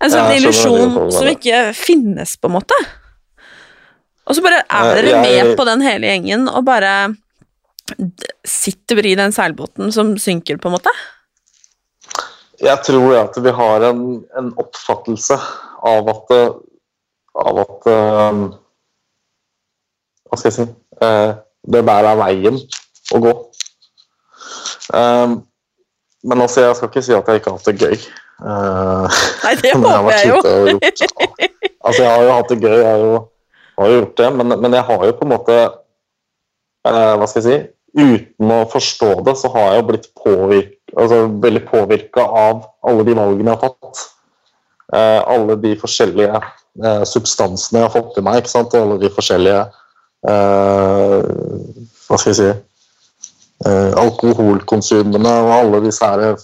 En sånn Ja, illusjon som ikke finnes, på en måte. Og så bare er Eh, dere jeg- med på den hele gjengen og bare sitter i den seilbåten som synker, på en måte. Jeg tror at vi har en, en oppfattelse av at av at um, Hva skal jeg si uh, Det der er veien å gå. Um, men altså, jeg skal ikke si at jeg ikke har hatt det gøy. Eh, Nei, det håper jeg jo. Altså, jeg har jo hatt det gøy, jeg har jo, har jo gjort det, men, men jeg har jo på en måte eh, Hva skal jeg si Uten å forstå det, så har jeg jo blitt påvirka altså, veldig påvirka av alle de valgene jeg har tatt. Eh, alle de forskjellige substansene jeg har fått i meg, ikke sant? alle de forskjellige eh, Hva skal jeg si eh, Alkoholkonsumene og alle disse her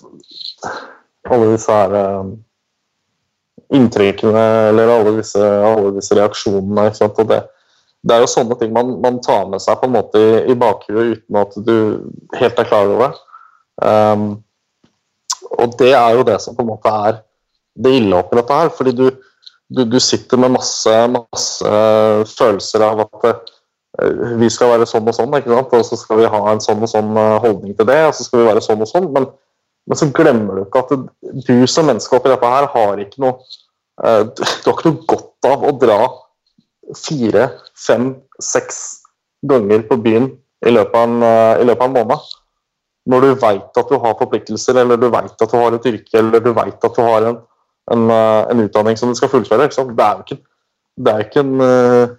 alle disse her eh, inntrykkene eller alle disse, alle disse reaksjonene. Det, det er jo sånne ting man, man tar med seg på en måte i, i bakhuet uten at du helt er klar over det. Um, og det er jo det som på en måte er det ille oppi dette her. Fordi du, du, du sitter med masse, masse følelser av at eh, vi skal være sånn og sånn, ikke sant? og så skal vi ha en sånn og sånn eh, holdning til det, og så skal vi være sånn og sånn. Men, men så glemmer du ikke at du som menneske oppi dette her har ikke noe eh, Du har ikke noe godt av å dra fire, fem, seks ganger på byen i løpet av en, eh, løpet av en måned. Når du veit at du har forpliktelser, eller du veit at du har et yrke, eller du veit at du har en, en, eh, en utdanning som du skal fullføre. Det er jo ikke, det er ikke en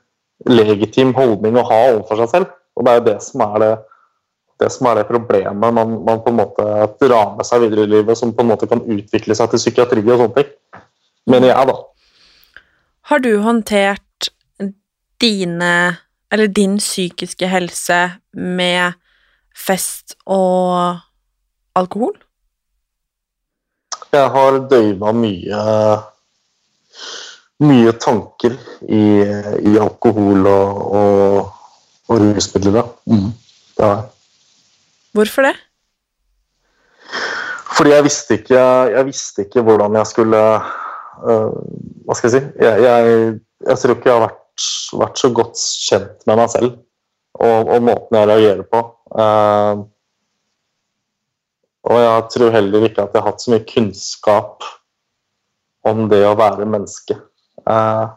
legitim holdning å ha overfor seg selv. Og det er jo det som er det, det, som er det problemet man, man på en måte drar med seg videre i livet, som på en måte kan utvikle seg til psykiatri og sånne ting. Mener jeg, da. Har du håndtert dine Eller din psykiske helse med fest og alkohol? Jeg har døyva mye mye tanker i, i alkohol og, og, og rusmidler. Mm. Det har jeg. Hvorfor det? Fordi jeg visste ikke, jeg visste ikke hvordan jeg skulle uh, Hva skal jeg si? Jeg, jeg, jeg tror ikke jeg har vært, vært så godt kjent med meg selv og, og måten jeg reagerer på. Uh, og jeg tror heller ikke at jeg har hatt så mye kunnskap om det å være menneske. Uh,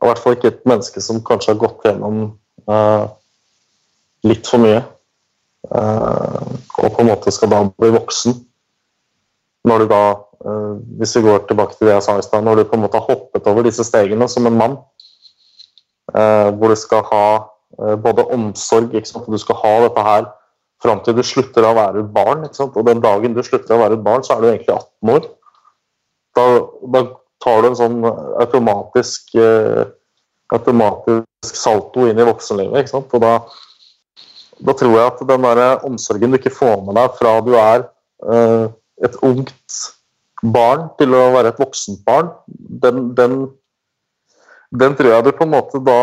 og I hvert fall ikke et menneske som kanskje har gått gjennom litt for mye. Eh, og på en måte skal da bli voksen. Når du da, eh, hvis vi går tilbake til det jeg sa i stad, når du på en måte har hoppet over disse stegene som en mann, eh, hvor du skal ha både omsorg ikke sant? Du skal ha dette her fram til du slutter å være et barn. Og den dagen du slutter å være et barn, så er du egentlig 18 år. Da, da tar du en sånn automatisk, automatisk salto inn i voksenlivet. Ikke sant? Og da, da tror jeg at den der omsorgen du ikke får med deg fra du er eh, et ungt barn til å være et voksent barn, den, den, den tror jeg du på en måte da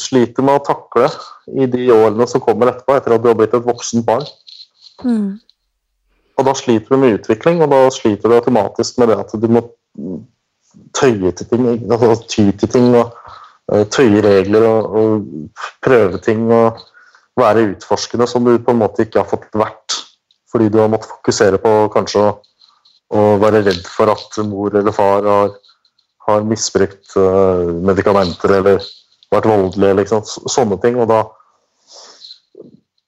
sliter med å takle i de årene som kommer etterpå, etter at du har blitt et voksent barn. Mm. Og da sliter du med utvikling, og da sliter du automatisk med det at du må tøye til ting, altså ty til ting og uh, tøye regler og, og, prøve ting og være utforskende som du på en måte ikke har fått vært fordi du har måttet fokusere på kanskje å, være redd for at mor eller far har, har misbrukt uh, medikamenter eller vært voldelig, liksom. Sånne ting. Og da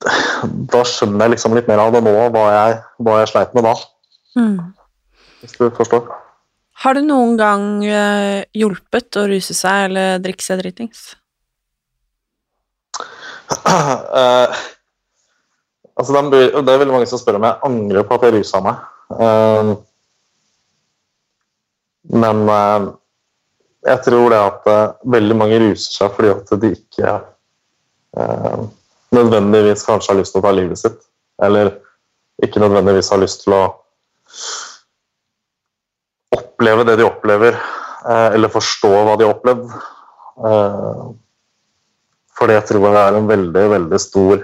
da skjønner jeg liksom litt mer av det nå, hva jeg, hva jeg sleit med da. Mm. Hvis du forstår. Har det noen gang uh, hjulpet å ruse seg eller drikke seg dritings? Uh, altså er, det er veldig mange som spør om jeg angrer på at jeg rusa meg. Uh, men jeg tror det at veldig mange ruser seg fordi at de ikke nødvendigvis kanskje har lyst til å ta livet sitt. Eller ikke nødvendigvis har lyst til å oppleve det de opplever, eller forstå hva de har opplevd. Fordi jeg tror det er en veldig, veldig stor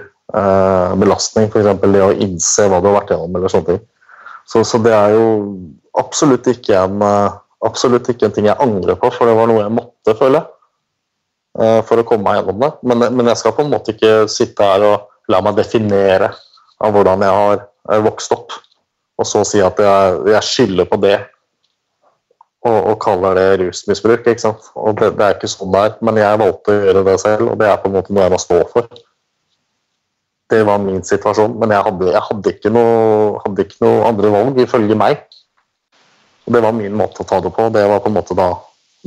belastning, f.eks. det å innse hva du har vært gjennom. eller sånne ting. Så, så det er jo absolutt ikke, en, absolutt ikke en ting jeg angrer på, for det var noe jeg måtte, føle for å komme meg gjennom det. Men, men, jeg skal på en måte ikke sitte her og la meg definere av hvordan jeg har vokst opp, og så si at jeg, jeg skylder på det og, og kaller det rusmisbruk. ikke sant? Og det, det, er ikke sånn det er, men jeg valgte å gjøre det selv, og det er på en måte noe jeg må stå for. Det var min situasjon, men jeg hadde, jeg hadde, ikke, noe, hadde ikke noe andre valg, ifølge meg. Og det var min måte å ta det på. Det var på en måte da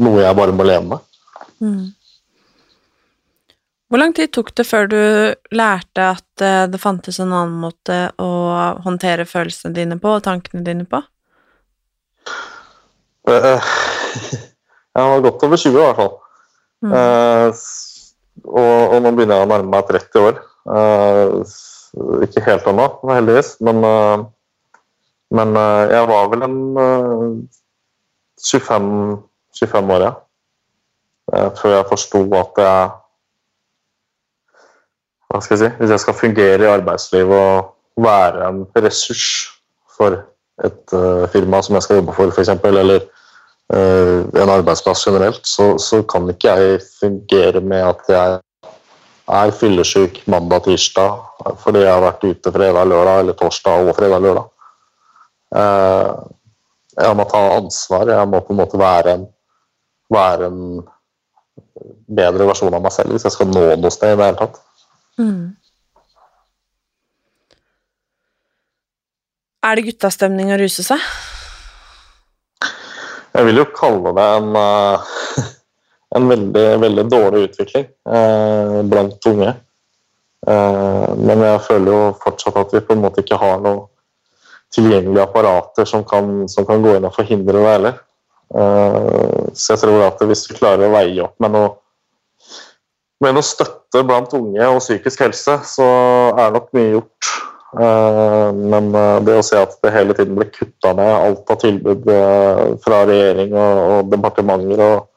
noe jeg bare må leve med. Mm. Hvor lang tid tok det før du lærte at eh, det fantes en annen måte å håndtere følelsene dine på, og tankene dine på? Uh, jeg var godt over 20 i hvert fall. Mm. Uh, og, og, nå begynner jeg å nærme meg 30 år. Uh, ikke helt ennå, heldigvis, men, men jeg var vel en 25, 25 år, ja. Før jeg forsto at jeg hva skal jeg si, Hvis jeg skal fungere i arbeidslivet og være en ressurs for et uh, firma som jeg skal jobbe for, f.eks., eller uh, en arbeidsplass generelt, så, så, kan ikke jeg fungere med at jeg er fyllesyk mandag-tirsdag fordi jeg har vært ute fredag-lørdag eller torsdag og fredag-lørdag. Uh, jeg må ta ansvar. Jeg må på en måte være en, være en bedre versjon av meg selv hvis jeg skal nå noe sted i det hele tatt. Mm. Er det guttastemning å ruse seg? Jeg vil jo kalle det en, uh, en veldig, veldig dårlig utvikling uh, blant unge. Uh, men jeg føler jo fortsatt at vi på en måte ikke har noen tilgjengelige apparater som kan, som kan gå inn og forhindre det heller. så jeg tror at hvis vi klarer å veie opp med noe med noe støtte blant unge og psykisk helse, så er nok mye gjort. Eh, men eh, det å se at det hele tiden blir kutta ned alt av tilbud eh, fra regjering og departementer og,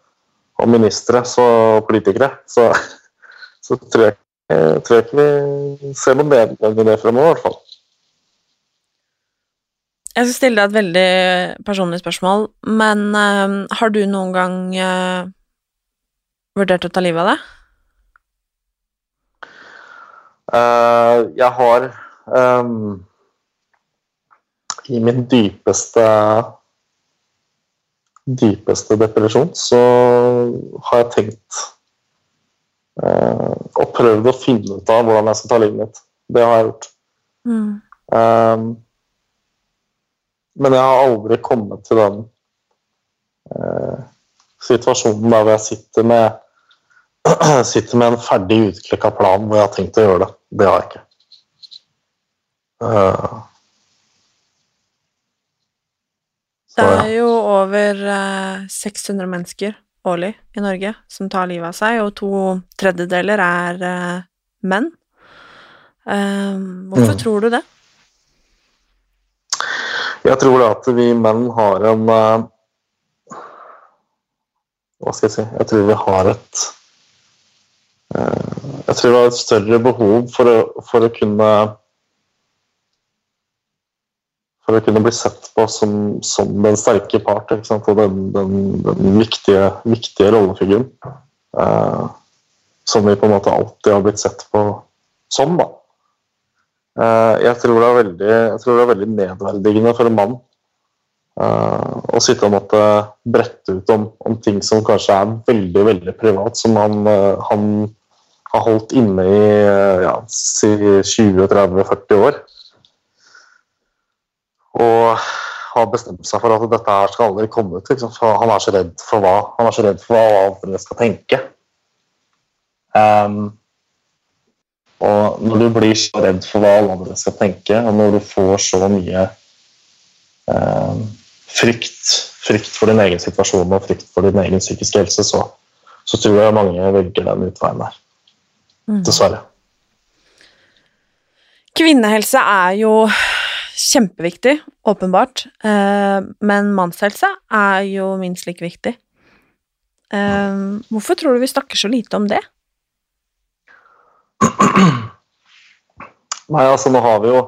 og ministre og politikere, så, så tror, jeg, tror, jeg, ikke vi ser noen nedgang i det fremover, i hvert fall. Jeg skal stille deg et veldig personlig spørsmål, men uh, har du noen gang uh, vurdert å ta livet av deg? Uh, jeg har um, I min dypeste dypeste depresjon så har jeg tenkt uh, og prøvd å finne ut av hvordan jeg skal ta livet mitt. Det har jeg gjort. Mm. Um, men jeg har aldri kommet til den uh, situasjonen der hvor jeg sitter med sitter med en ferdig utklekka plan hvor jeg har tenkt å gjøre det. Det har jeg ikke. Eh, Det er jo over eh, 600 mennesker årlig i Norge som tar livet av seg, og to tredjedeler er eh, menn. Eh, hvorfor Mm. tror du det? Jeg tror det at vi menn har en eh, Hva skal jeg si Jeg tror vi har et eh, Jeg tror vi har et større behov for å, for å kunne For å kunne bli sett på som, som den sterke part og den, den, den viktige, viktige rollefiguren. Eh, som vi på en måte alltid har blitt sett på som. da. Eh, jeg, tror det er veldig, jeg tror det er veldig nedverdigende for en mann eh, å sitte og måtte brette ut om, om ting som kanskje er veldig veldig privat, som han, eh, han har holdt inne i eh, ja, si 20-30-40 år. Og har bestemt seg for at dette her skal aldri komme ut. Liksom. Han er så redd for hva Han er så redd for hva andre skal tenke. Um, og når du blir så redd for hva alle andre skal tenke, og når du får så mye um, frykt, frykt for din egen situasjon og frykt for din egen psykiske helse, så, så tror jeg mange velger den utveien der. Mm. Dessverre. Kvinnehelse er jo kjempeviktig, åpenbart, eh, men mannshelse er jo minst like viktig. Eh, hvorfor tror du vi snakker så lite om det? Nei, altså nå har vi jo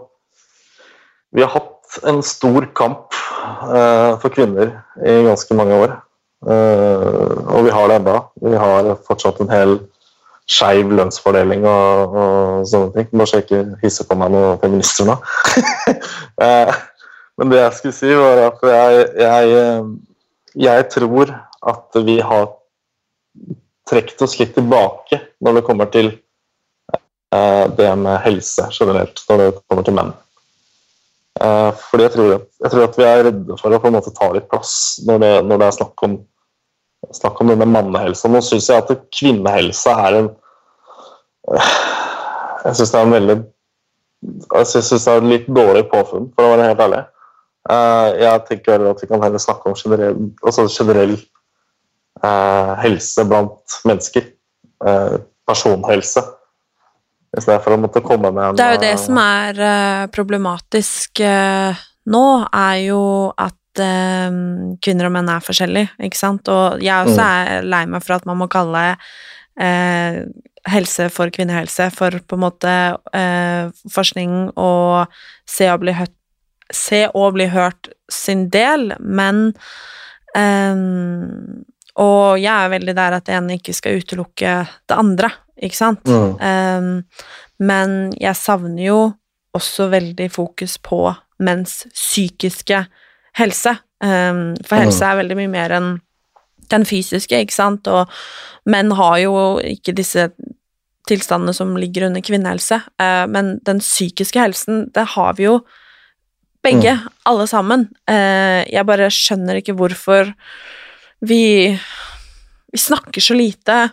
Vi har hatt en stor kamp eh, for kvinner i ganske mange år. Og vi har det enda. Vi har fortsatt en hel skeiv lønnsfordeling og, og sånne ting. Bare så jeg ikke hisser på meg noen feminister nå. eh, men det jeg skulle si, var at jeg, jeg, eh, jeg tror at vi har trukket oss litt tilbake når det kommer til eh, det med helse generelt, når det kommer til menn. Fordi jeg tror, at, jeg tror at vi er redde for å på en måte ta litt plass når det, når det er snakk om, snakk om denne mannehelsa. Nå syns jeg at kvinnehelse er en Jeg syns det er en veldig jeg synes det er en litt dårlig påfunn, for å være helt ærlig. Eh, jeg tenker at vi kan heller snakke om generell, altså generell eh, helse blant mennesker. Eh, personhelse. I stedet for å måtte komme med en Det er jo det som er problematisk nå, er jo at eh, kvinner og menn er forskjellige, ikke sant? Og jeg også Mm. er lei meg for at man må kalle eh, helse for kvinnehelse for på en måte eh, forskning og se og bli hørt Se og bli hørt sin del, men eh, Og jeg er veldig der at det ene ikke skal utelukke det andre, ikke sant? Mm. Um, men jeg savner jo også veldig fokus på menns psykiske helse. Um, for helse Mm. er veldig mye mer enn den fysiske, ikke sant? Og menn har jo ikke disse tilstandene som ligger under kvinnehelse, eh, men den psykiske helsen, det har vi jo begge, alle sammen. Eh, jeg bare skjønner ikke hvorfor vi Vi snakker så lite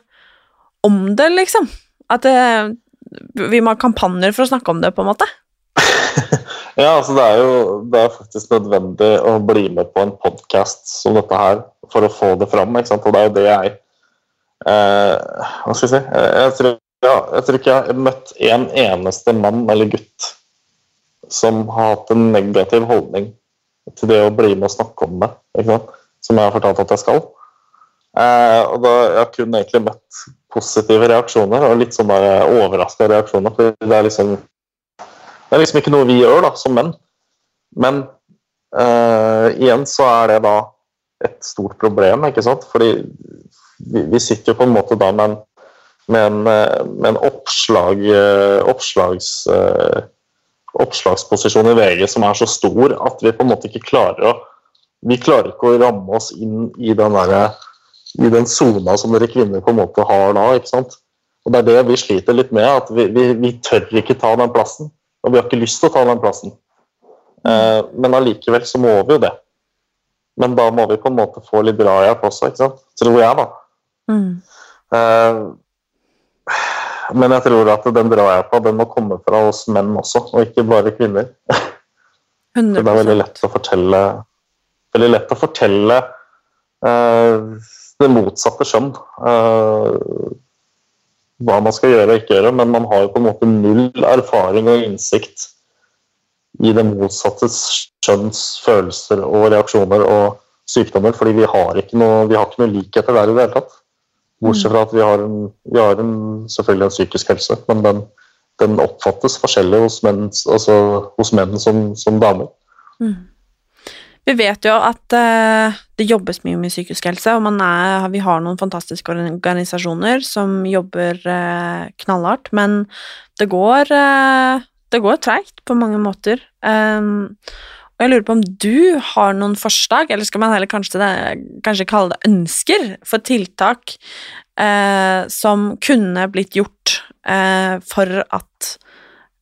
om det, liksom. At det, vi må ha kampanjer for å snakke om det, på en måte. Ja, altså det er jo det er faktisk nødvendig å bli med på en podkast som dette her for å få det fram. ikke sant? Og det er jo det jeg eh, Hva skal jeg si jeg, tror, ja, jeg tror ikke jeg har møtt en eneste mann eller gutt som har hatt en negativ holdning til det å bli med og snakke om det, ikke sant? som jeg har fortalt at jeg skal. Eh, og da Jeg har kun egentlig møtt positive reaksjoner og litt sånn overraska reaksjoner. for det er liksom det er liksom ikke noe vi gjør da, som menn. Men uh, igjen så er det da et stort problem, ikke sant? Fordi vi, vi sitter jo på en måte da med en, med en, med en oppslag, eh, oppslags, uh, oppslagsposisjon i VG som er så stor at vi på en måte ikke klarer å vi klarer ikke å ramme oss inn i den, der, i den sona som dere kvinner på en måte har da. ikke sant? Og det er det vi sliter litt med, at vi, vi, vi tør ikke ta den plassen. Og vi har ikke lyst til å ta den plassen. Eh, men allikevel så må vi jo det. Men da må vi på en måte få litt drahjelp også, ikke sant? tror jeg, da. Mm. Eh, men jeg tror at den drahjelpa den må komme fra oss menn også, og ikke bare kvinner. Så det er veldig lett å fortelle veldig lett å fortelle eh, det motsatte skjønn. Hva man skal gjøre og ikke gjøre, men man har jo på en måte null erfaring og innsikt i det motsatte skjønns følelser og reaksjoner og sykdommer, fordi vi har ikke noe, har ikke noe likheter der i det hele tatt. Bortsett fra at vi har, en, vi har en, selvfølgelig en psykisk helse, men den, den oppfattes forskjellig hos menn, altså hos menn som, som damer. Mm. Vi vet jo at uh, det jobbes mye med psykisk helse, og er, vi har noen fantastiske organisasjoner som jobber uh, knallhardt, men det går, uh, det går treigt på mange måter. Um, og jeg lurer på om du har noen forslag, eller skal man heller kanskje, kanskje kalle det ønsker, for tiltak eh, som kunne blitt gjort eh, for at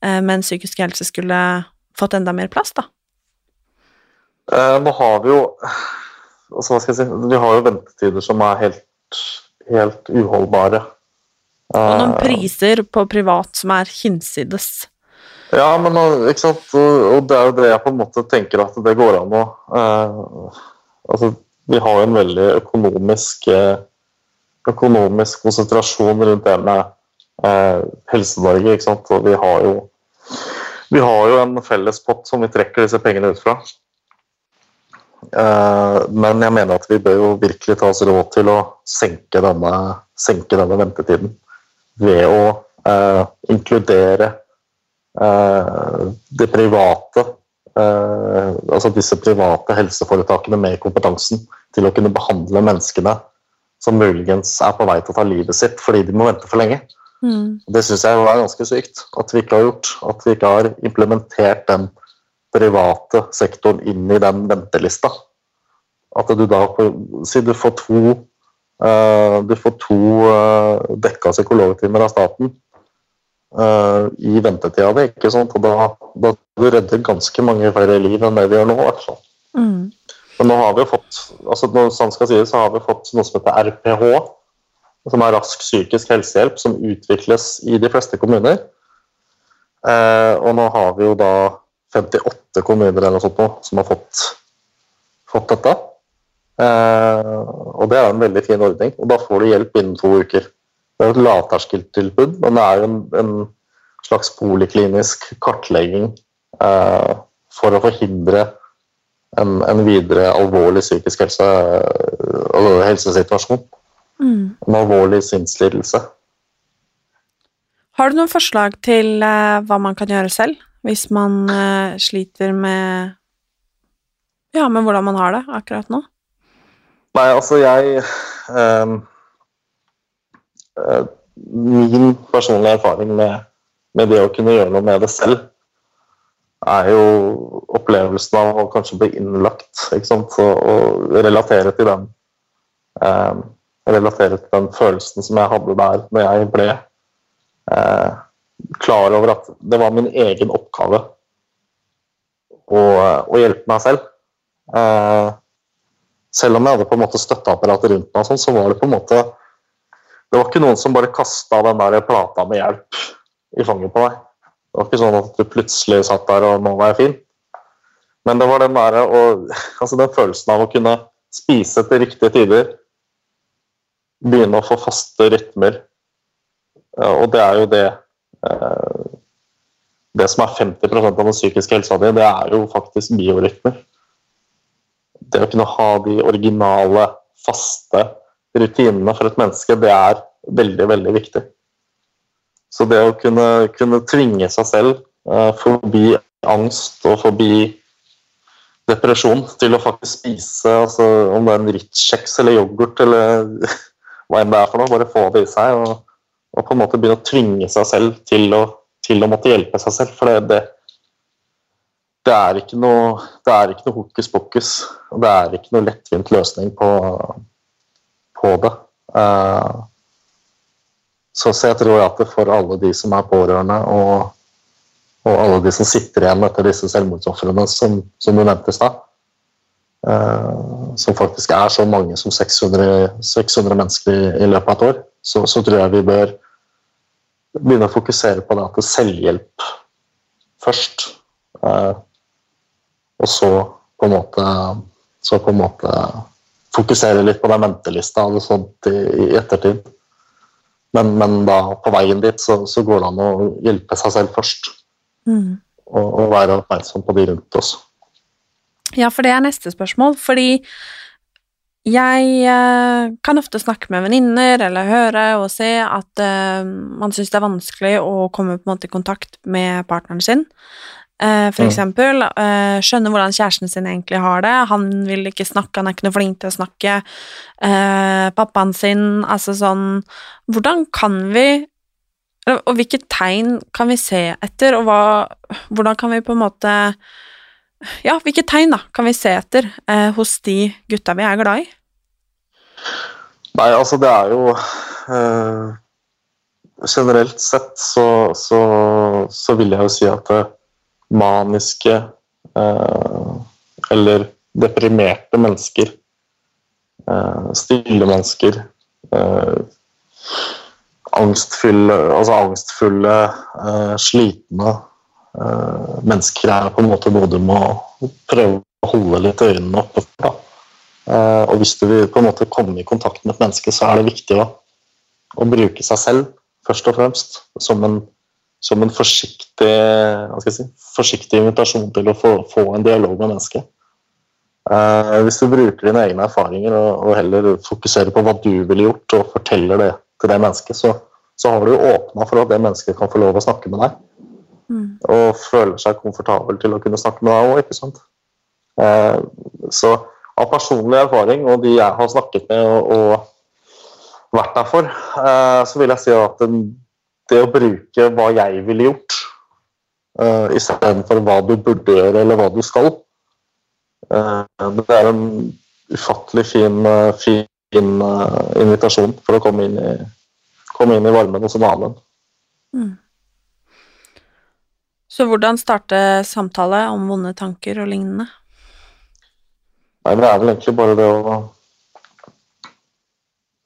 eh, menns psykisk helse skulle fått enda mer plass, da? Eh, nå har vi jo altså hva skal jeg si, Vi har jo ventetider som er helt, helt uholdbare. Og noen eh, priser på privat som er hinsides. Ja, men ikke sant? Og det er jo det jeg på en måte tenker at det går an å eh, Altså, vi har jo en veldig økonomisk eh, økonomisk konsentrasjon rundt det med eh, Helse-Norge, ikke sant. Og vi har jo vi har jo en felles pott som vi trekker disse pengene ut fra. Eh, men jeg mener at vi bør jo virkelig ta oss råd til å senke denne, senke denne ventetiden ved å eh, inkludere Eh, det private eh, altså disse private helseforetakene med kompetansen til å kunne behandle menneskene som muligens er på vei til å ta livet sitt fordi de må vente for lenge. Mm. Det syns jeg er ganske sykt at vi ikke har gjort. At vi ikke har implementert den private sektoren inn i den ventelista. At du da Si du får to, uh, du får to uh, dekka psykologtimer av staten uh, i ventetida di. ikke sant? Og da, da du redder ganske mange flere liv enn det vi gjør nå. Altså. Mm. Men nå har vi jo fått altså når sant skal sies, så har vi fått noe som heter RPH, som er rask psykisk helsehjelp, som utvikles i de fleste kommuner. Uh, og nå har vi jo da 58 kommuner eller noe sånt nå, som har fått, fått dette. Eh, og det er en veldig fin ordning. Og da får du hjelp innen to uker. Det er et lavterskeltilbud, men det er en, en slags poliklinisk kartlegging eh, for å forhindre en, en, videre alvorlig psykisk helse, altså helsesituasjon. Mm. En alvorlig sinnslidelse. Har du noen forslag til eh, hva man kan gjøre selv hvis man uh, sliter med Ja, med hvordan man har det akkurat nå? Nei, altså jeg um, uh, min personlige erfaring med, med, det å kunne gjøre noe med det selv, er jo opplevelsen av å kanskje bli innlagt ikke sant? Og, og relatere til den Um, relatere til den følelsen som jeg hadde der når jeg ble eh, klar over at det var min egen oppgave å, å hjelpe meg selv. Eh, selv om jeg hadde på en måte støtteapparatet rundt meg, sånn, så var det på en måte det var ikke noen som bare kasta den der plata med hjelp i fanget på deg. Det var ikke sånn at du plutselig satt der og 'nå var jeg fin'. Men det var den, der, og, altså den følelsen av å kunne spise til riktige tider. Begynne å få faste rytmer. Og det er jo det Det som er 50% av den psykiske helsa di, det er jo faktisk biorytmer. Det å kunne ha de originale, faste rutinene for et menneske, det er veldig, veldig viktig. Så det å kunne, kunne tvinge seg selv uh, forbi angst og forbi depresjon til å faktisk spise, altså, om det er en rich kjeks eller yoghurt eller hva enn det er for noe, bare få det i seg og, og på en måte begynne å tvinge seg selv til å, til å måtte hjelpe seg selv. For det, det, det er ikke noe, det er ikke noe hokus pokus. Og Det er ikke noe lettvint løsning på, på det. Uh, Så, så jeg tror at det for alle de som er pårørende, og, og alle de som sitter igjen etter disse selvmordsofrene som, som du nevnte i stad, uh, som faktisk er så mange som 600, 600 mennesker i, i, løpet av et år, så, så, tror jeg vi bør begynne å fokusere på det at det selvhjelp først. Eh, og så på en måte så på en måte fokusere litt på den ventelista og sånt i, i ettertid. Men, men, da på veien dit så, så, går det an å hjelpe seg selv først. Mm. Og, og, være oppmerksom på de rundt oss. Ja, for det er neste spørsmål. Fordi jeg eh, kan ofte snakke med venninner eller høre og se at eh, man syns det er vanskelig å komme på en måte i kontakt med partneren sin. Eh, for eksempel, skjønne hvordan kjæresten sin egentlig har det. Han vil ikke snakke, han er ikke noe flink til å snakke. Pappaen sin, altså sånn Hvordan kan vi Og hvilke tegn kan vi se etter, og hva Hvordan kan vi på en måte Ja, hvilke tegn da kan vi se etter eh, hos de gutta vi er glad i? Nei, altså, det er jo eh, Generelt sett så, så, så vil jeg jo si at maniske eh, eller deprimerte mennesker. Eh, stille mennesker. Eh, angstfulle, altså angstfulle, slitne mennesker er på en måte noe du må prøve å holde litt øynene oppe for. Og hvis du vil på en måte komme i kontakt med et menneske, så er det viktig å, å bruke seg selv først og fremst som en som en forsiktig, si, forsiktig, invitasjon til å få, få, en dialog med mennesket. Eh, hvis du bruker dine egne erfaringer og, og, heller fokuserer på hva du ville gjort, og forteller det til det mennesket, så, så har du åpna for at det mennesket kan få lov å snakke med deg. Mm. Og føler seg komfortabel til å kunne snakke med deg òg, ikke sant. Eh, så av personlig erfaring og de jeg har snakket med og, og vært der for, eh, så vil jeg si at den, det å bruke hva jeg ville gjort, eh, istedenfor hva du burde gjøre eller hva du skal. eh, det er en ufattelig fin, uh, fin uh, invitasjon for å komme inn i, komme inn i varmen hos en annen. Mm. Så hvordan starte samtale om vonde tanker og lignende? Nei, Det er vel egentlig bare det å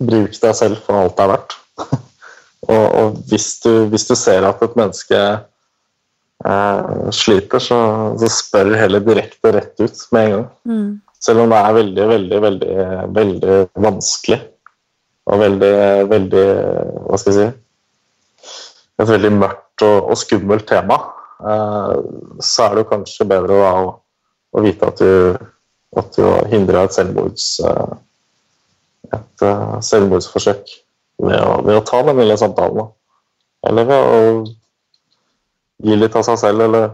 bruke deg selv for alt det er verdt. Og, og hvis, du, hvis, du, ser at et menneske eh, sliter, så, så, spør heller direkte rett ut med en gang. Mm. Selv om det er veldig, veldig, veldig, veldig vanskelig. Og veldig, veldig Hva skal jeg si Et veldig mørkt og, og skummelt tema. Eh, så er det jo kanskje bedre å, å vite at du, at du hindrer et selvmords eh, et uh, selvmordsforsøk ved å, ved å ta den lille samtalen. Eller ved å gi litt av seg selv, eller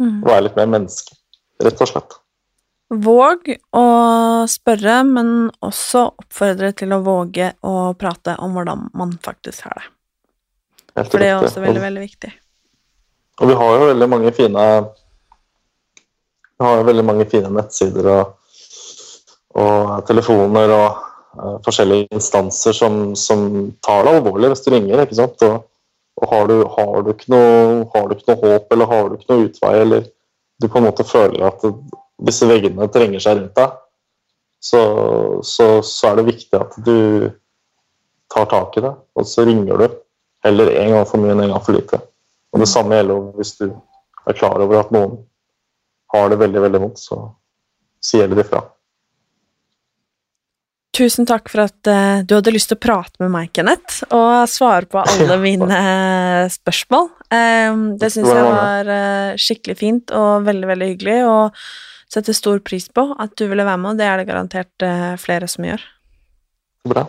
mm. være litt mer menneske, rett og slett. Våg å spørre, men også oppfordre til å våge å prate om hvordan man faktisk har det. For det er også veldig, veldig viktig. Og vi har jo veldig mange fine Vi har jo veldig mange fine nettsider og, og telefoner og uh, forskjellige instanser som, som, tar det alvorlig hvis du ringer. ikke sant? Og, og har, du, har, du noe, har, du, ikke noe, håp eller har du ikke noe utvei, eller du på en måte føler at disse veggene trenger seg rundt deg, så, så, så er det viktig at du tar tak i det, og så ringer du. Heller en gang for mye enn en gang for lite. Og Det samme gjelder hvis du er klar over at noen har det veldig veldig vondt, så sier det ifra. Tusen takk for at uh, du hadde lyst til å prate med meg, Kenneth, og svare på alle mine spørsmål. Um, det syns jeg var uh, skikkelig fint og veldig, veldig hyggelig, og setter stor pris på at du ville være med, og det er det garantert uh, flere som gjør. Bra.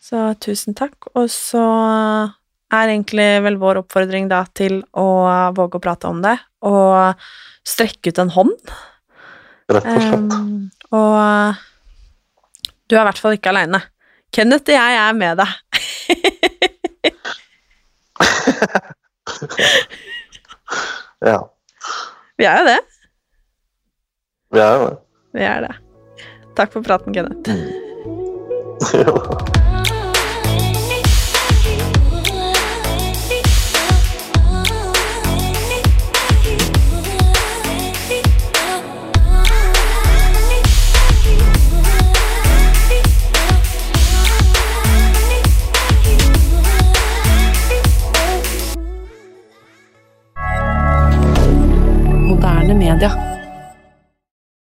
Så tusen takk. Og så er egentlig vel vår oppfordring da til å våge å prate om det, og strekke ut en hånd. Rett og slett. Um, og du er i hvert fall ikke aleine. Kenneth og jeg er med deg. ja. Vi er jo det. Vi er jo det. Vi er det. Takk for praten, Kenneth. Mm.